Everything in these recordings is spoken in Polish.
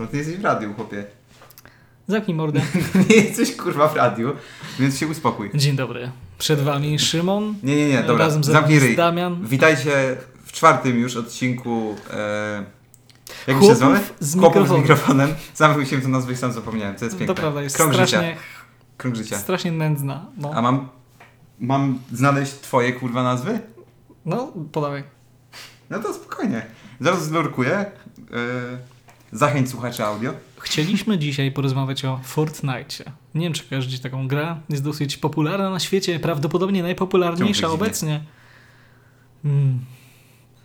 No ty jesteś w radiu, chłopie. Zamknij mordę. Nie jesteś kurwa w radiu, więc się uspokój. Dzień dobry. Przed wami Szymon. Nie, nie, nie, dobra, Razem ze zamknij ryj. Damian. Witajcie w czwartym już odcinku. E, jak się nazywamy? z Chłopów z mikrofonem. mikrofonem. Sam się to nazwę i sam zapomniałem, to jest piękne. To prawda, jest Krąg strasznie, życia. Krąg życia. strasznie nędzna. No, A mam, mam znaleźć twoje kurwa nazwy? no podawaj. No to spokojnie. Zaraz zlurkuję. E, zachęć słuchaczy audio. Chcieliśmy dzisiaj porozmawiać o Fortnite. Nie wiem, czy kojarzycie taką grę. Jest dosyć popularna na świecie, prawdopodobnie najpopularniejsza tak obecnie. Hmm.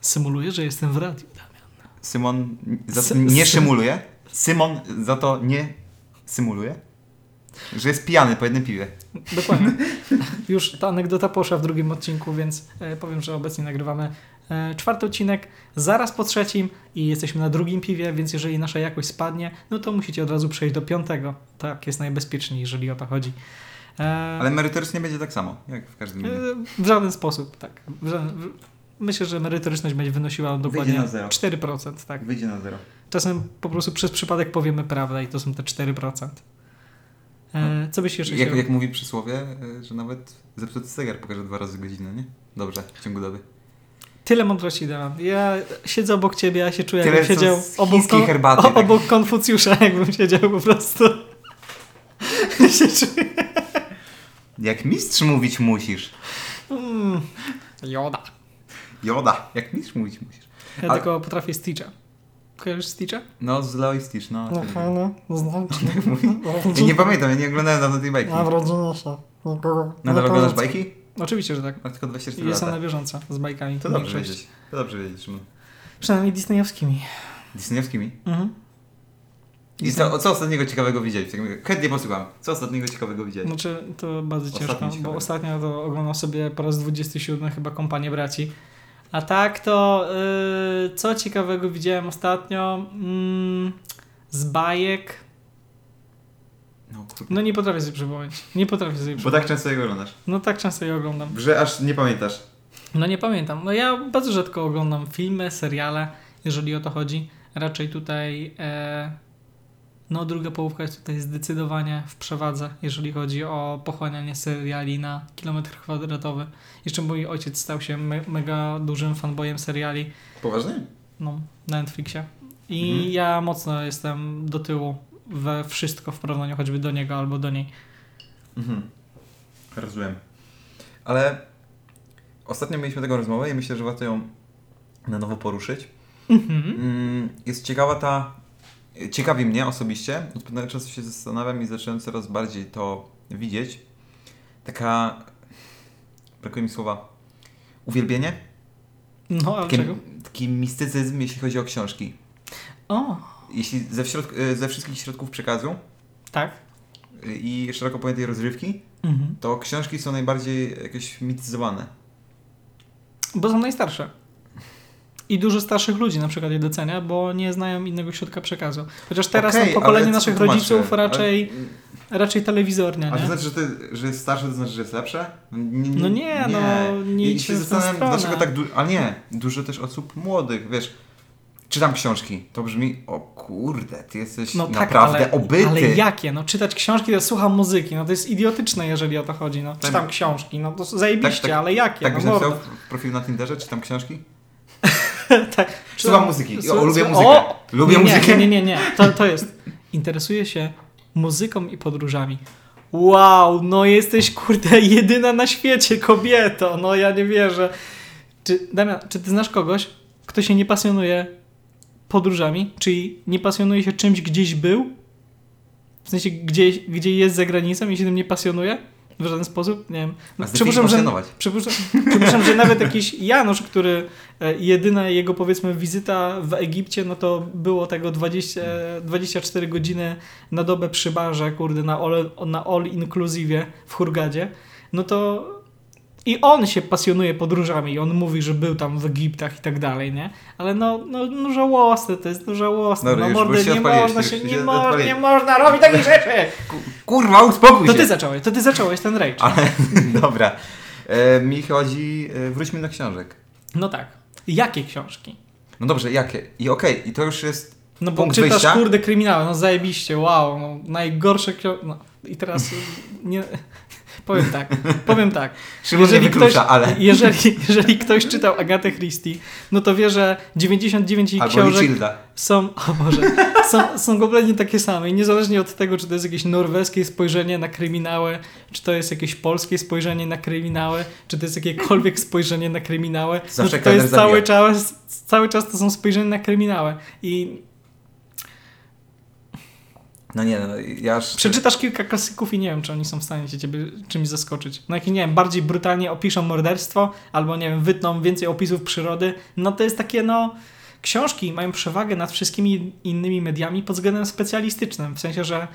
Symuluję, że jestem w radiu, Damian. Symon za to Sy- nie sy- szymuluje. Symon za to nie symuluje. Że jest pijany po jednym piwie. Dokładnie. Już ta anegdota poszła w drugim odcinku, więc e, powiem, że obecnie nagrywamy czwarty odcinek, zaraz po trzecim i jesteśmy na drugim piwie, więc jeżeli nasza jakość spadnie, no to musicie od razu przejść do piątego. Tak jest najbezpieczniej, jeżeli o to chodzi. E, Ale merytorycznie będzie tak samo, jak w każdym innym. e, w żaden sposób, tak. Żaden, myślę, że merytoryczność będzie wynosiła dokładnie na zero. 4%, tak. Wyjdzie na zero. Czasem po prostu przez przypadek powiemy prawdę i to są te 4%. E, co byś jeszcze Jak, chciał? jak mówi przysłowie, że nawet zepsuty zegar pokaże dwa razy godzinę, nie? Dobrze, w ciągu doby. Tyle mądrości dałam. Ja siedzę obok ciebie, ja się czuję, Tyle, jakbym siedział obok, chińskiej herbaty, o, tak. obok Konfucjusza, jakbym siedział po prostu. się czuję. Jak mistrz mówić musisz. Mm. Joda. Joda, jak mistrz mówić musisz. Ja Ale- tylko potrafię Stitcha. Kojarzysz Stitcha? No, z Leo i Stitch, no. No fajnie, znam. Tak. Ja nie pamiętam, ja nie oglądałem dawno tej bajki. Ja w rodzinie się. Nikogo Nadal oglądasz bajki? Oczywiście, że tak. Masz tylko 24 Jestem lata. na bieżąco z bajkami. To dobrze wiedzieć. To dobrze wiedzieć, Szymon. Przynajmniej disneyowskimi. Disneyowskimi. Mhm. I co, co ostatniego ciekawego mówię, Chętnie posłucham. Co ostatniego ciekawego widziałeś? Znaczy, to bardzo ciężko, bo ostatnio to oglądam sobie po raz 27 chyba Kompanię Braci. A tak to, yy, co ciekawego widziałem ostatnio? Mm, z bajek. No. No nie potrafię sobie przypomnieć. Nie potrafię sobie Bo przypomnieć. tak często jego oglądasz. No tak często je oglądam. Że aż nie pamiętasz. No nie pamiętam. No ja bardzo rzadko oglądam filmy, seriale, jeżeli o to chodzi. Raczej tutaj e, no druga połówka jest tutaj zdecydowanie w przewadze, jeżeli chodzi o pochłanianie seriali na kilometr kwadratowy. Jeszcze mój ojciec stał się me mega dużym fanboyem seriali Poważnie? no, na Netflixie. I Mhm. ja mocno jestem do tyłu we wszystko w porównaniu choćby do niego albo do niej. Mhm. Rozumiem. Ale ostatnio mieliśmy taką rozmowę i myślę, że warto ją na nowo poruszyć. Mhm. Mm, Jest ciekawa ta. Ciekawi mnie osobiście. Od pewnego czasu się zastanawiam i zacząłem coraz bardziej to widzieć. Taka. Brakuje mi słowa. Uwielbienie? No, ale Taki, czego? taki mistycyzm, jeśli chodzi o książki. O, Jeśli ze, środk- e, ze wszystkich środków przekazu tak. i szeroko pojętej rozrywki, Mhm. to książki są najbardziej jakieś mityzowane. Bo są najstarsze. I dużo starszych ludzi na przykład je docenia, bo nie znają innego środka przekazu. Chociaż teraz no, pokolenie naszych rodziców raczej, Ale- raczej telewizornia, A to nie? znaczy, że, ty, że jest starsze, to znaczy, że jest lepsze? No nie, no, nie I idźmy się zastanawiam, dlaczego tak dużo, ale nie, dużo też osób młodych, wiesz, czytam książki, to brzmi, o kurde, ty jesteś No tak, naprawdę ale, obyty. ale jakie? No czytać książki, to słucham muzyki, no to jest idiotyczne, jeżeli o to chodzi. No, Tak. czytam książki, no to zajebiście, Tak, tak, ale jakie? Tak no, byś napisał profil na Tinderze, czytam książki? tak. Słucham muzyki, o, lubię muzykę, lubię nie, muzykę. Nie, nie, nie, nie, to, to jest. Interesuję się muzyką i podróżami. Wow, no jesteś kurde jedyna na świecie kobieto, no ja nie wierzę. Czy, Damian, czy ty znasz kogoś, kto się nie pasjonuje podróżami? Czyli nie pasjonuje się czymś gdzieś był? W sensie gdzieś, gdzie jest za granicą i się tym nie pasjonuje? W żaden sposób? Nie wiem. Z Przypuszczam, że, przypuszczam, przypuszczam, że nawet jakiś Janusz, który e, jedyna jego powiedzmy wizyta w Egipcie, no to było tego 20, e, 24 godziny na dobę przy barze, kurde, na all, na all inclusive w Hurgadzie. No to i on się pasjonuje podróżami i on mówi, że był tam w Egiptach i tak dalej, nie? Ale no, no, no żałosne to jest, no żałosne. Dobra, no mordy, nie można się, nie, mo- nie można robić takich rzeczy! Kurwa, uspokój To się. ty zacząłeś, to ty zacząłeś ten rage. Ale, dobra. E, mi chodzi, e, wróćmy do książek. No tak. Jakie książki? No dobrze, jakie? I okej, i to już jest No bo Punkt czytasz wyjścia? kurde kryminały, no zajebiście, wow, no najgorsze ksio... No i teraz nie... Powiem tak, powiem tak. Szymon wyklucza, ktoś, ale... jeżeli, jeżeli ktoś czytał Agatę Christie, no to wie, że 99 jej Albo książek Richilda. są, o Boże, są, są kompletnie takie same i niezależnie od tego, czy to jest jakieś norweskie spojrzenie na kryminały, czy to jest jakieś polskie spojrzenie na kryminały, czy to jest jakiekolwiek spojrzenie na kryminały, no to, to jest cały czas, cały czas to są spojrzenia na kryminały i No nie, no ja aż... przeczytasz kilka klasyków i nie wiem, czy oni są w stanie cię ciebie czymś zaskoczyć. No jak, nie wiem, bardziej brutalnie opiszą morderstwo, albo nie wiem, wytną więcej opisów przyrody, no to jest takie, no... Książki mają przewagę nad wszystkimi innymi mediami pod względem specjalistycznym, w sensie, że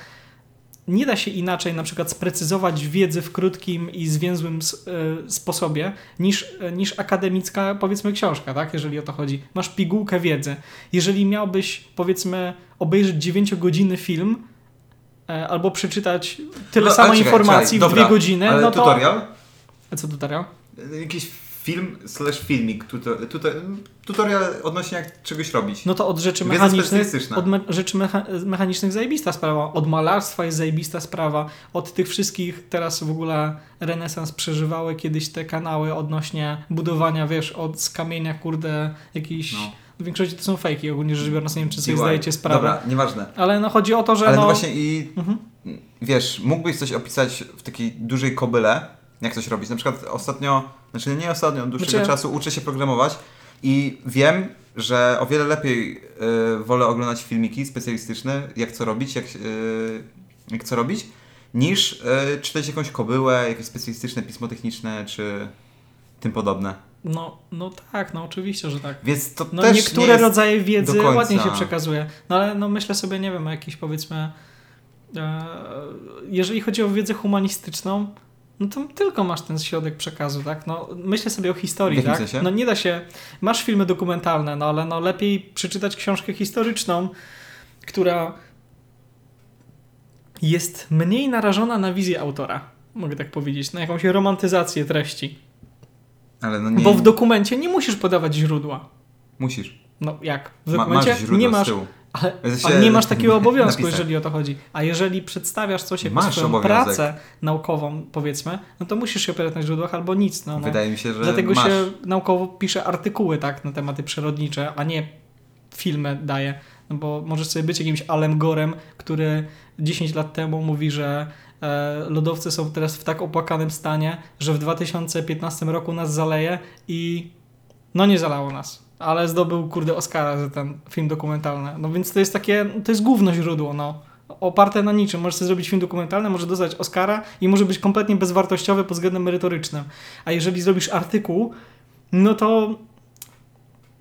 nie da się inaczej na przykład sprecyzować wiedzy w krótkim i zwięzłym e, sposobie niż, e, niż akademicka, powiedzmy, książka, tak? Jeżeli o to chodzi. Masz pigułkę wiedzy. Jeżeli miałbyś, powiedzmy, obejrzeć 9-godzinny film e, albo przeczytać tyle No, samo czekaj, informacji czekaj, w dobra, dwie godziny, Ale no to... tutorial? A co tutorial? Jakiś film slash filmik. Tuto, tuto, tutorial odnośnie jak czegoś robić. No to od rzeczy Wiedza mechanicznych, od me rzeczy mecha mechanicznych zajebista sprawa, od malarstwa jest zajebista sprawa, od tych wszystkich teraz w ogóle renesans przeżywały kiedyś te kanały odnośnie budowania, wiesz, od z kamienia, kurde, jakiś... No. W większości to są fejki, ogólnie rzecz biorąc, nie wiem, czy sobie DIY. zdajecie sprawę. Dobra, nieważne. Ale no chodzi o to, że Ale no... no właśnie i Mhm. wiesz, mógłbyś coś opisać w takiej dużej kobyle, jak coś robić. Na przykład ostatnio, znaczy nie ostatnio, od dłuższego Znaczy- czasu uczę się programować i wiem, że o wiele lepiej y, wolę oglądać filmiki specjalistyczne, jak co robić, jak, y, jak co robić, niż y, czytać jakąś kobyłę, jakieś specjalistyczne pismo techniczne, czy tym podobne. No, no tak, no oczywiście, że tak. Więc to No też niektóre rodzaje wiedzy ładnie się przekazuje. No ale no myślę sobie, nie wiem, o jakiś powiedzmy e, jeżeli chodzi o wiedzę humanistyczną, no to tylko masz ten środek przekazu, tak? No myślę sobie o historii, tak? sensie? No nie da się, masz filmy dokumentalne, no ale no lepiej przeczytać książkę historyczną, która jest mniej narażona na wizję autora, mogę tak powiedzieć, na jakąś romantyzację treści. Ale no nie, Bo w dokumencie nie musisz podawać źródła. musisz. No jak? W Ma, dokumencie masz źródło nie z masz, tyłu. Ale, nie masz takiego obowiązku, napisać. jeżeli o to chodzi. A jeżeli przedstawiasz coś jako Masz swoją obowiązek. pracę naukową, powiedzmy, no to musisz się opierać na źródłach albo nic. No, no. Wydaje mi się, że Dlatego masz. się naukowo pisze artykuły tak, na tematy przyrodnicze, a nie filmy daje. No bo możesz sobie być jakimś Alem Gorem, który 10 lat temu mówi, że e, lodowce są teraz w tak opłakanym stanie, że w 2015 roku nas zaleje i no nie zalało nas. Ale zdobył, kurde, Oscara za ten film dokumentalny. No więc to jest takie, to jest główne źródło, no. Oparte na niczym. Możesz sobie zrobić film dokumentalny, może dostać Oscara i może być kompletnie bezwartościowy pod względem merytorycznym. A jeżeli zrobisz artykuł, no to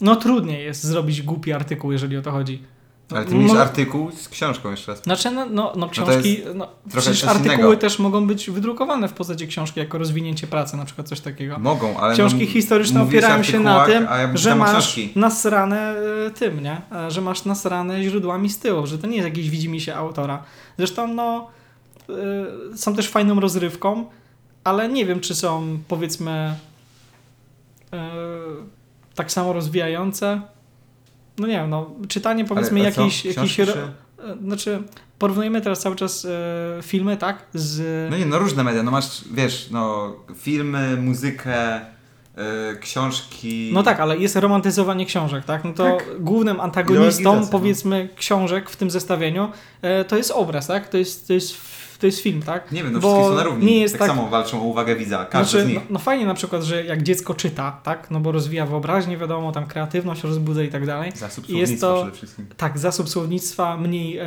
no trudniej jest zrobić głupi artykuł, jeżeli o to chodzi. Ale ty mówisz Mo- artykuł z książką jeszcze raz. Znaczy, no, no, no to książki, no, przecież artykuły innego. też mogą być wydrukowane w postaci książki jako rozwinięcie pracy, na przykład coś takiego. Mogą, ale Książki no, historyczne mówisz o opierają się na tym, ja że masz książki. nasrane e, tym, nie? E, Że masz nasrane źródłami z tyłu, że to nie jest jakiś widzimisię autora. Zresztą, no, e, są też fajną rozrywką, ale nie wiem, czy są, powiedzmy, e, tak samo rozwijające. No nie wiem, no, czytanie powiedzmy Ale- Książki ro- czy- e, znaczy, porównujemy teraz cały czas e, filmy, tak? Z, No nie, no różne media, no masz, wiesz, no filmy, muzykę, y, książki. No tak, ale jest romantyzowanie książek, tak? No to Tak. głównym antagonistą, Ideologizacja, no. powiedzmy, książek w tym zestawieniu e, to jest obraz, tak? To jest, to jest, to jest film, tak? Nie wiem, no Bo wszystkie są na równi. nie jest tak, tak- samo walczą o uwagę widza, każdy Znaczy, z no, nich. no fajnie na przykład, że jak dziecko czyta, tak? No bo rozwija wyobraźnię, wiadomo, tam kreatywność rozbudza i tak dalej. Zasób i jest słownictwa to- przede wszystkim. Tak, zasób słownictwa, mniej e,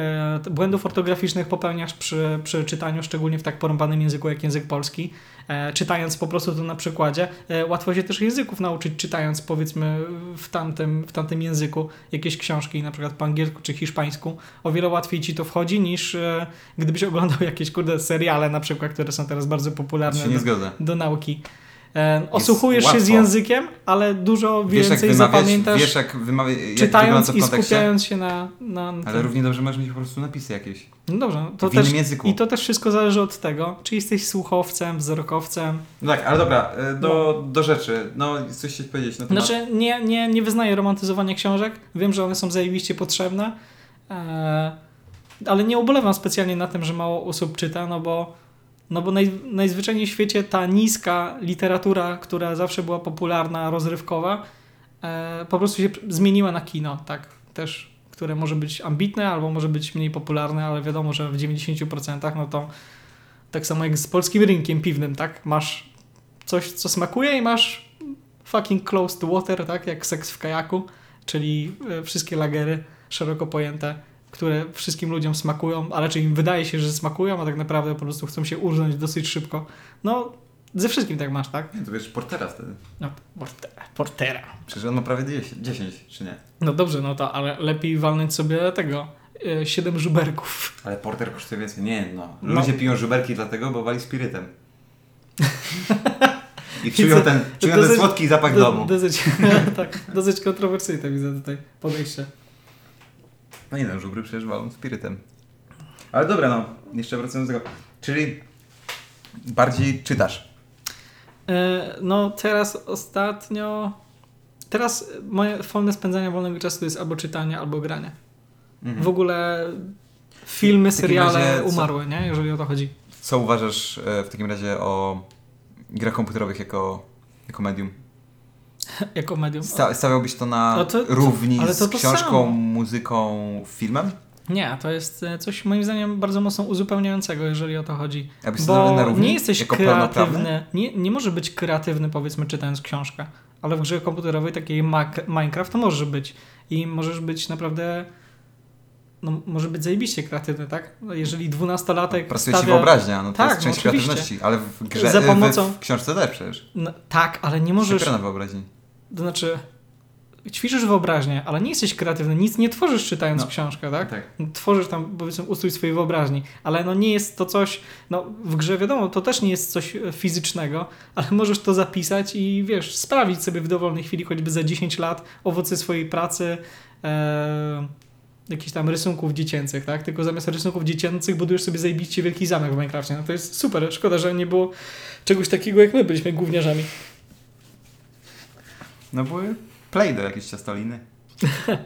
błędów ortograficznych popełniasz przy, przy czytaniu, szczególnie w tak porąbanym języku jak język polski. E, czytając po prostu to na przykładzie. E, łatwo się też języków nauczyć, czytając powiedzmy w tamtym, w tamtym języku jakieś książki, na przykład po angielsku czy hiszpańsku. O wiele łatwiej ci to wchodzi niż e, gdybyś oglądał jakieś kurde seriale na przykład, które są teraz bardzo popularne do, do nauki. E, osłuchujesz się z łatwo. językiem, ale dużo Wiesz więcej wymawiać, zapamiętasz wiesz jak wymawiać, jak czytając w i skupiając się na, na, Ale równie dobrze możesz mieć po prostu napisy jakieś. No dobrze, to w innym też, języku. i to też wszystko zależy od tego, czy jesteś słuchowcem, wzrokowcem. No tak, ale dobra, y, do, do rzeczy. No, coś chcieć powiedzieć na temat... Znaczy, nie, nie, nie wyznaję romantyzowania książek. Wiem, że one są zajebiście potrzebne, E, ale nie ubolewam specjalnie na tym, że mało osób czyta, no bo, no bo naj, najzwyczajniej w świecie ta niska literatura, która zawsze była popularna, rozrywkowa, e, po prostu się zmieniła na kino, tak, też, które może być ambitne albo może być mniej popularne, ale wiadomo, że w 90% no to tak samo jak z polskim rynkiem piwnym, tak, masz coś, co smakuje i masz fucking close to water, tak, jak seks w kajaku, czyli e, wszystkie lagery szeroko pojęte, które wszystkim ludziom smakują, a raczej im wydaje się, że smakują, a tak naprawdę po prostu chcą się urząć dosyć szybko. No, ze wszystkim tak masz, tak? Nie, to wiesz, Portera wtedy. No, portera. portera. Przecież on ma prawie 10, 10 czy nie? No dobrze, no to, ale lepiej walnąć sobie tego, e, siedem żuberków. Ale Porter kosztuje więcej. Nie, no. No. Ludzie piją żuberki dlatego, bo wali spirytem. I czują ten, czują ten Dosyć- słodki zapach Do- domu. Dosyć, tak, dosyć kontrowersyjne widzę tutaj podejście. No nie no, żubry przecież walą spirytem. Ale dobra, no. Jeszcze wracając do tego. Czyli bardziej czytasz. E, No teraz ostatnio. Teraz moje formy spędzania wolnego czasu to jest albo czytanie, albo granie. Mhm. W ogóle filmy, seriale razie co- umarły, nie? Jeżeli o to chodzi. Co uważasz e, w takim razie o grach komputerowych jako, jako medium? Jako medium. Sta stawiałbyś to na No to- to- równi ale to z to książką, muzyką, filmem? Nie, to jest e, coś moim zdaniem bardzo mocno uzupełniającego, jeżeli o to chodzi. Jakbyś stawiał na Bo równi? nie jesteś jako kreatywny. Nie, nie może być kreatywny, powiedzmy, czytając książkę. Ale w grze komputerowej, takiej Minecraft, to może być. I możesz być naprawdę. No, może być zajebiście kreatywny, tak? Jeżeli dwunastolatek. Pracuje ci stawia- wyobraźnia, no to Tak, jest no część oczywiście. kreatywności, ale w grze, pomocą- w, w książce też przecież. No, tak, ale nie Możesz... możesz. Się na wyobraźni. To znaczy, ćwiczysz wyobraźnię, ale nie jesteś kreatywny, nic nie tworzysz czytając No. książkę, tak? Tak. Tworzysz tam, powiedzmy, ustrój swojej wyobraźni, ale no nie jest to coś, no w grze wiadomo, to też nie jest coś e, fizycznego, ale możesz to zapisać i wiesz, sprawić sobie w dowolnej chwili, choćby za 10 lat, owoce swojej pracy, e, jakichś tam rysunków dziecięcych, tak? Tylko zamiast rysunków dziecięcych budujesz sobie zajebiście wielki zamek w Minecrafcie. No to jest super, szkoda, że nie było czegoś takiego, jak my byliśmy gówniarzami. No były play do jakieś ciastoliny.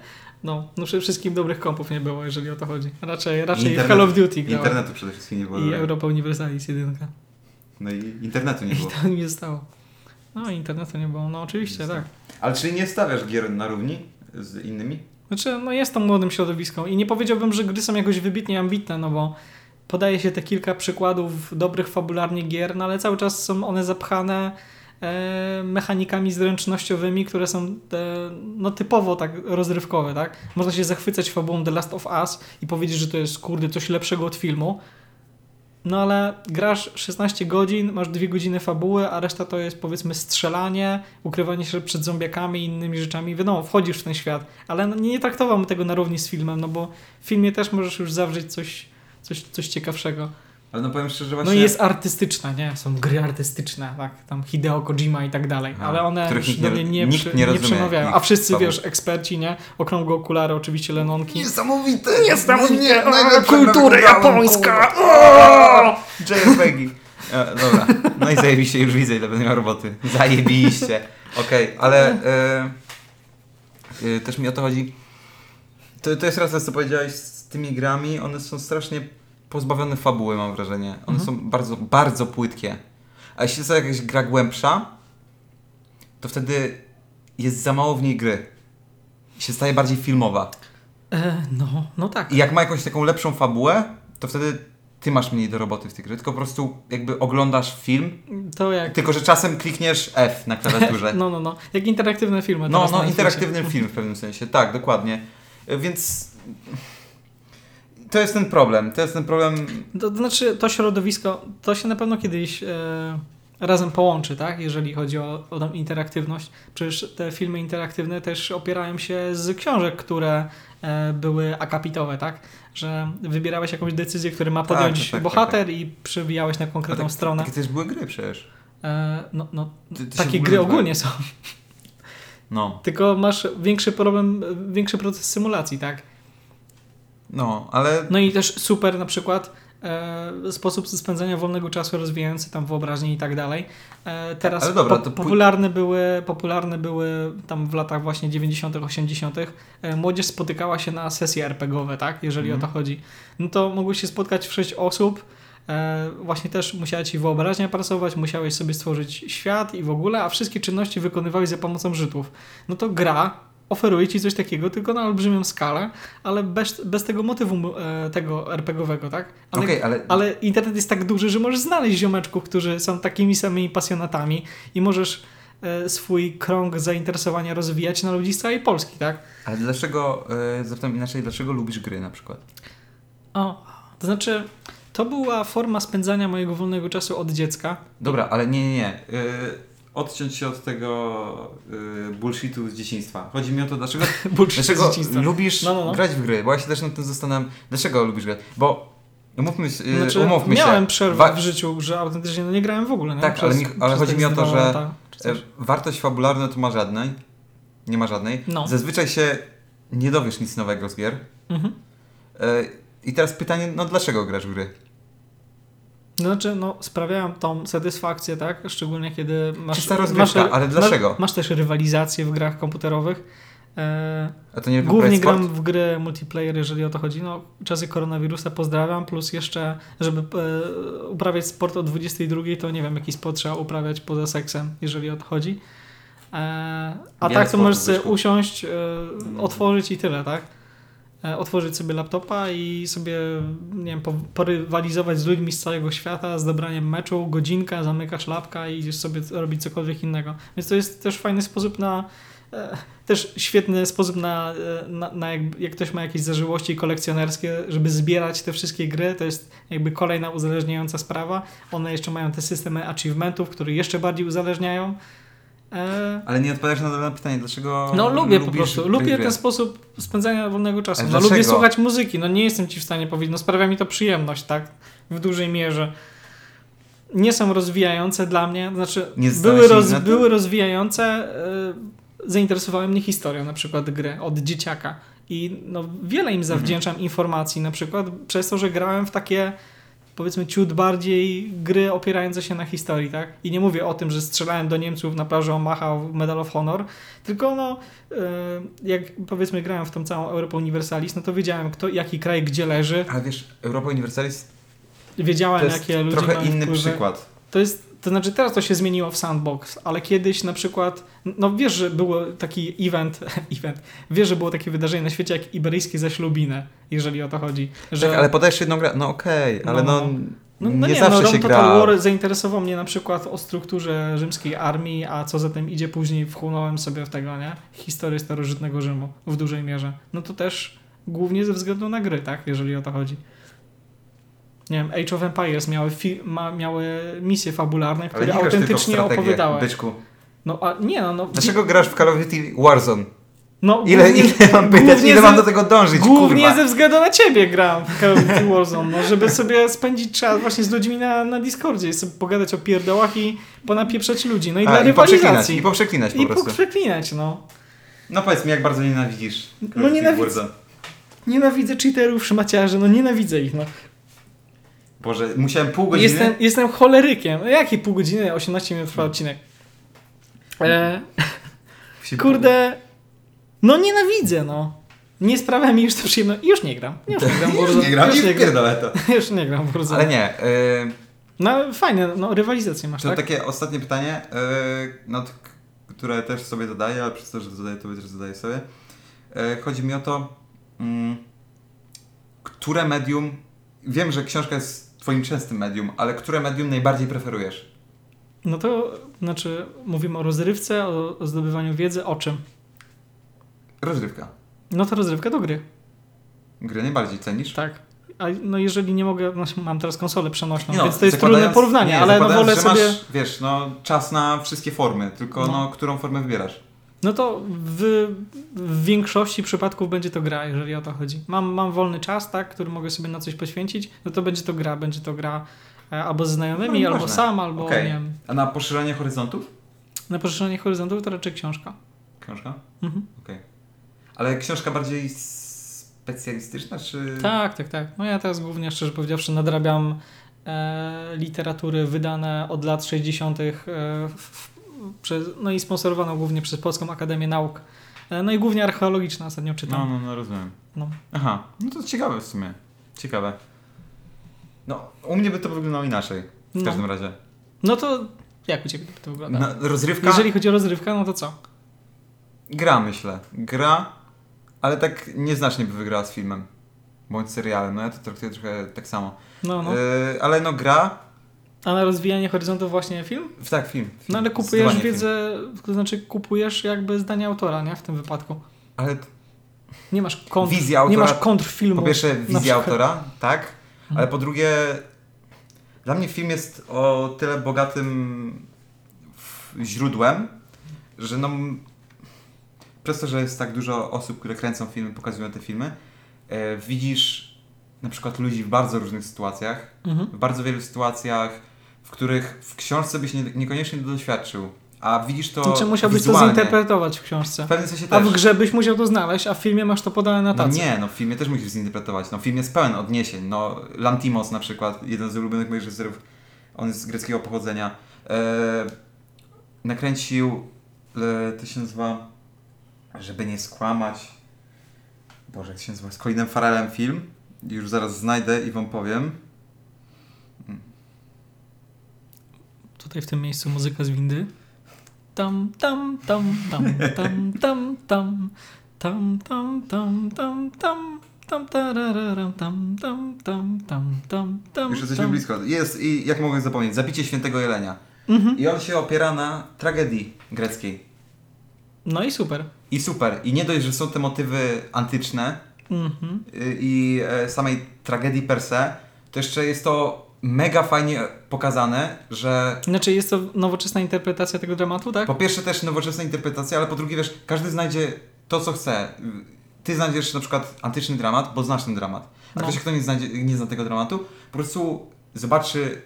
No, no przede wszystkim dobrych kompów nie było, jeżeli o to chodzi. Raczej, raczej Internet- Call of Duty grałem. Internetu przede wszystkim nie było. I dobrego. Europa Universalis jedynka. No i internetu nie I było. to nie zostało. No internetu nie było, no oczywiście, Nie tak. Ale czyli nie stawiasz gier na równi z innymi? Znaczy, no jest młodym środowiską i nie powiedziałbym, że gry są jakoś wybitnie ambitne, no bo podaje się te kilka przykładów dobrych fabularnie gier, no ale cały czas są one zapchane mechanikami zręcznościowymi, które są e, no typowo tak rozrywkowe, tak? Można się zachwycać fabułą The Last of Us i powiedzieć, że to jest kurde coś lepszego od filmu, no ale grasz 16 godzin, masz 2 godziny fabuły, a reszta to jest powiedzmy strzelanie, ukrywanie się przed zombiakami i innymi rzeczami. Wiadomo, wchodzisz w ten świat, ale no, nie traktowałbym tego na równi z filmem, no bo w filmie też możesz już zawrzeć coś, coś, coś ciekawszego. Ale no powiem szczerze, No właśnie... i jest artystyczna, nie? Są gry artystyczne, tak? Tam Hideo Kojima i tak dalej, A, ale one których już nikt do nie- mnie nie, nikt przy, nie nie, rozumie przemawiają. A wszyscy, wiesz, eksperci, nie? Okrągłe okulary, oczywiście Lenonki. Niesamowite! Niesamowite! Nie, O, najlepsze kultura japońska! JRPG. E, dobra, no i zajebiście, już widzę ile będę miał roboty. Zajebiście. Okej, ale e, e, też mi o to chodzi. To, to jest raz, co powiedziałeś z tymi grami, one są strasznie pozbawione fabuły, mam wrażenie. One Mhm. są bardzo, bardzo płytkie. A jeśli jest to jakaś gra głębsza, to wtedy jest za mało w niej gry. Się staje bardziej filmowa. E, no, no tak. I jak ma jakąś taką lepszą fabułę, to wtedy ty masz mniej do roboty w tej gry. Tylko po prostu jakby oglądasz film, To jak... tylko że czasem klikniesz F na klawiaturze. No, no, no. Jak interaktywne filmy. No, no, interaktywny film w pewnym sensie, tak, dokładnie. Y, Więc to jest ten problem. To jest ten problem. To, to znaczy, to środowisko, to się na pewno kiedyś e, razem połączy, tak? Jeżeli chodzi o, o interaktywność. Przecież te filmy interaktywne też opierają się z książek, które e, były akapitowe, tak? Że wybierałeś jakąś decyzję, którą ma Tak, podjąć tak, tak, bohater i przybijałeś na konkretną tak, stronę. Takie też były gry przecież. E, no, no, Ty- ty takie gry ogólnie są. No, Tylko masz większy problem, większy proces symulacji, tak? No, ale No i też super na przykład e, sposób spędzania wolnego czasu rozwijający tam wyobraźnię i tak dalej. E, teraz Ale dobra, po, popularne, były, popularne były tam w latach właśnie 90., 80. E, młodzież spotykała się na sesje RPGowe, tak? Jeżeli Mhm. o to chodzi. No to mogłeś się spotkać w sześć osób. E, właśnie też musiała ci wyobraźnia pracować, musiałeś sobie stworzyć świat i w ogóle, a wszystkie czynności wykonywałeś za pomocą Żydów. No to gra oferuje ci coś takiego, tylko na olbrzymią skalę, ale bez, bez tego motywu e, tego RPGowego, tak? Ale, Okej, ale, ale internet jest tak duży, że możesz znaleźć ziomeczków, którzy są takimi samymi pasjonatami i możesz e, swój krąg zainteresowania rozwijać na ludzi z całej Polski, tak? ale dlaczego, e, zapytam inaczej, dlaczego lubisz gry na przykład? O, to znaczy, to była forma spędzania mojego wolnego czasu od dziecka. Dobra, ale nie, nie, nie. E, odciąć się od tego e, bullshitu z dzieciństwa. Chodzi mi o to, dlaczego, dlaczego dzieciństwa. lubisz No, no, no. grać w gry, bo ja się też nad tym zastanawiam, dlaczego lubisz grać, bo umówmy, się- e, Znaczy, umówmy miałem się. przerwę Wa- w życiu, że autentycznie no, nie grałem w ogóle. Nie? Tak, ale nie- ale przez chodzi mi o to, że- czy E. Wartość fabularna to ma żadnej. Nie ma żadnej. No. Zazwyczaj się nie dowiesz nic nowego z gier. Mhm. E, I teraz pytanie, no dlaczego grasz w gry? No, Znaczy, no, sprawiają tą satysfakcję, tak? Szczególnie kiedy masz. Czysta rozgrywka, masz, ale dlaczego? Masz, masz też rywalizację w grach komputerowych. E, A to nie głównie gram sport? w gry multiplayer, jeżeli o to chodzi. No, czasy koronawirusa pozdrawiam, plus jeszcze, żeby e, uprawiać sport o 22, to nie wiem, jaki sport trzeba uprawiać poza seksem, jeżeli o to chodzi. E, a tak to możesz usiąść, e, otworzyć i tyle, tak? E, otworzyć sobie laptopa i sobie, nie wiem, po- porywalizować z ludźmi z całego świata z dobraniem meczu, godzinka, zamykasz lapka i idziesz sobie robić cokolwiek innego. Więc to jest też fajny sposób na, e, też świetny sposób na, e, na, na jak, jak ktoś ma jakieś zażyłości kolekcjonerskie, żeby zbierać te wszystkie gry, to jest jakby kolejna uzależniająca sprawa. One jeszcze mają te systemy achievementów, które jeszcze bardziej uzależniają. E, Ale nie odpowiadasz na na pytanie, dlaczego no lubię po prostu, lubię ten sposób spędzania wolnego czasu. No, lubię słuchać muzyki, no nie jestem ci w stanie powiedzieć, no sprawia mi to przyjemność, tak? W dużej mierze. Nie są rozwijające dla mnie, znaczy Nie były, roz, były rozwijające, y, zainteresowały mnie historią na przykład gry od dzieciaka. I no wiele im zawdzięczam informacji. Na przykład przez to, że grałem w takie powiedzmy ciut bardziej gry opierające się na historii, tak? I nie mówię o tym, że strzelałem do Niemców na plaży Omaha w Medal of Honor, tylko no, y, jak powiedzmy grałem w tą całą Europę Universalis, no to wiedziałem, kto, jaki kraj gdzie leży, Ale wiesz, Europa Universalis wiedziałem, to jest jakie ludzie trochę inny wpływy. przykład. To jest, to znaczy teraz to się zmieniło w Sandbox, ale kiedyś na przykład, no wiesz, że było taki event, event, wiesz, że było takie wydarzenie na świecie jak iberyjskie zaślubiny, jeżeli o to chodzi. Że, Tak, ale podajesz jedną grę, no okej, ale No, no, no, nie, no nie, zawsze no, się Rome gra. Total War zainteresował mnie na przykład o strukturze rzymskiej armii, a co za tym idzie później wchłonąłem sobie w tego, nie? Historię starożytnego Rzymu w dużej mierze. No to też głównie ze względu na gry, tak? Jeżeli o to chodzi. Nie wiem, Age of Empires miały, fi- ma, miały misje fabularne, które autentycznie opowiadały. byczku. No a nie no, no Dlaczego grasz w Call of Duty Warzone? no, Ile, głównie- ile mam pytać, ile mam ze- do tego dążyć, Głównie kurwa? ze względu na ciebie gram w Call of Duty Warzone, no, żeby sobie spędzić czas właśnie z ludźmi na, na Discordzie, sobie pogadać o pierdołach i ponapieprzeć ludzi, no i A, dla i poprzeklinać, rywalizacji. i poprzeklinać po I prostu. poprzeklinać, no. No powiedz mi, jak bardzo nienawidzisz Call No of Duty nienawidzę. Warzone? Nienawidzę cheaterów, szmaciarzy, no nienawidzę ich, no. Boże, musiałem pół godziny... Jestem, jestem cholerykiem. No, Jakie pół godziny? 18 minut trwa odcinek. E, się- kurde, no nienawidzę, no. Nie sprawia mi już to przyjemności. Już nie gram. Już nie gram Już nie gram, Już nie gram, to. już nie gram Warzone. Ale nie, y, No fajne, no rywalizację masz, to tak? takie ostatnie pytanie, y, no, które też sobie zadaję, ale przez to, że zadaję, to też zadaję sobie. Y, chodzi mi o to, mm, które medium, wiem, że książka jest twoim częstym medium, ale które medium najbardziej preferujesz? No to znaczy mówimy o rozrywce, o, o zdobywaniu wiedzy, o czym? Rozrywka. No to rozrywka do gry, Gry najbardziej cenisz? tak. A no jeżeli nie mogę, no, mam teraz konsolę przenośną, no, więc to jest trudne porównanie, nie, ale no wolę że sobie... masz, wiesz, no, czas na wszystkie formy, tylko No. no. którą formę wybierasz? No to w, w większości przypadków będzie to gra, jeżeli o to chodzi. Mam, mam wolny czas, tak, który mogę sobie na coś poświęcić, no to będzie to gra, będzie to gra e, albo z znajomymi, No, albo ważne. sam, albo Okej. nie wiem. A na poszerzenie horyzontów? Na poszerzenie horyzontów to raczej książka. Książka? Mhm. Okej. Ale książka bardziej specjalistyczna, czy... Tak, tak, tak. No ja teraz głównie, szczerze powiedziawszy, nadrabiam e, literatury wydane od lat 60. E, w, przez, no i sponsorowaną głównie przez Polską Akademię Nauk. E, no i głównie archeologiczne ostatnio No, czytam. no, no, rozumiem. No. Aha, no to ciekawe w sumie. Ciekawe. No, u mnie by to wyglądało inaczej. W No. każdym razie. No to jak u Ciebie to wygląda? No, rozrywka? Jeżeli chodzi o rozrywkę, no to co? Gra, myślę. Gra, ale tak nieznacznie by wygrała z filmem. Bądź serialem. No ja to traktuję trochę tak samo. No, no. Yy, ale no gra... A na rozwijanie horyzontów właśnie film? Tak, film. film. No ale kupujesz Zdecydowanie wiedzę, to znaczy kupujesz jakby zdanie autora, nie? W tym wypadku. Film. Ale Nie masz kontr, Wizja autora- nie masz kontrfilmu. po pierwsze wizja autora, tak? Ale Mhm. po drugie dla mnie film jest o tyle bogatym źródłem, że no przez to, że jest tak dużo osób, które kręcą filmy, pokazują te filmy, e, widzisz na przykład ludzi w bardzo różnych sytuacjach, Mhm. w bardzo wielu sytuacjach, w których w książce byś nie, niekoniecznie doświadczył, a widzisz to Znaczy musiałbyś to wizualnie. zinterpretować w książce. W pewnym sensie A też. w grze byś musiał to znaleźć, a w filmie masz to podane na No tacy. nie, no w filmie też musisz zinterpretować. No film jest pełen odniesień. No Lantimos na przykład, jeden z ulubionych moich reżyserów, on jest z greckiego pochodzenia, e, nakręcił, e, to się nazywa, żeby nie skłamać, Boże, jak się nazywa, z Colinem Farrellem film. Już zaraz znajdę i wam powiem. Tutaj w tym miejscu muzyka z windy. Tam, tam, tam, tam, tam, tam, tam, tam, tam, tam, tam, tam, tam, tarararam, tam, tam, tam, tam, tam, tam, Już jesteśmy tam. blisko. Jest i jak mogę zapomnieć, Zabicie Świętego Jelenia. Mhm. I on się opiera na tragedii greckiej. No i super. I super. I nie dość, że są te motywy antyczne, Mhm. y, i e, samej tragedii per se, to jeszcze jest to mega fajnie pokazane, że Znaczy jest to nowoczesna interpretacja tego dramatu, tak? po pierwsze też nowoczesna interpretacja, ale po drugie wiesz, każdy znajdzie to, co chce. Ty znajdziesz na przykład antyczny dramat, bo znasz ten dramat. A No. ktoś, kto nie, znajdzie, nie zna tego dramatu, po prostu zobaczy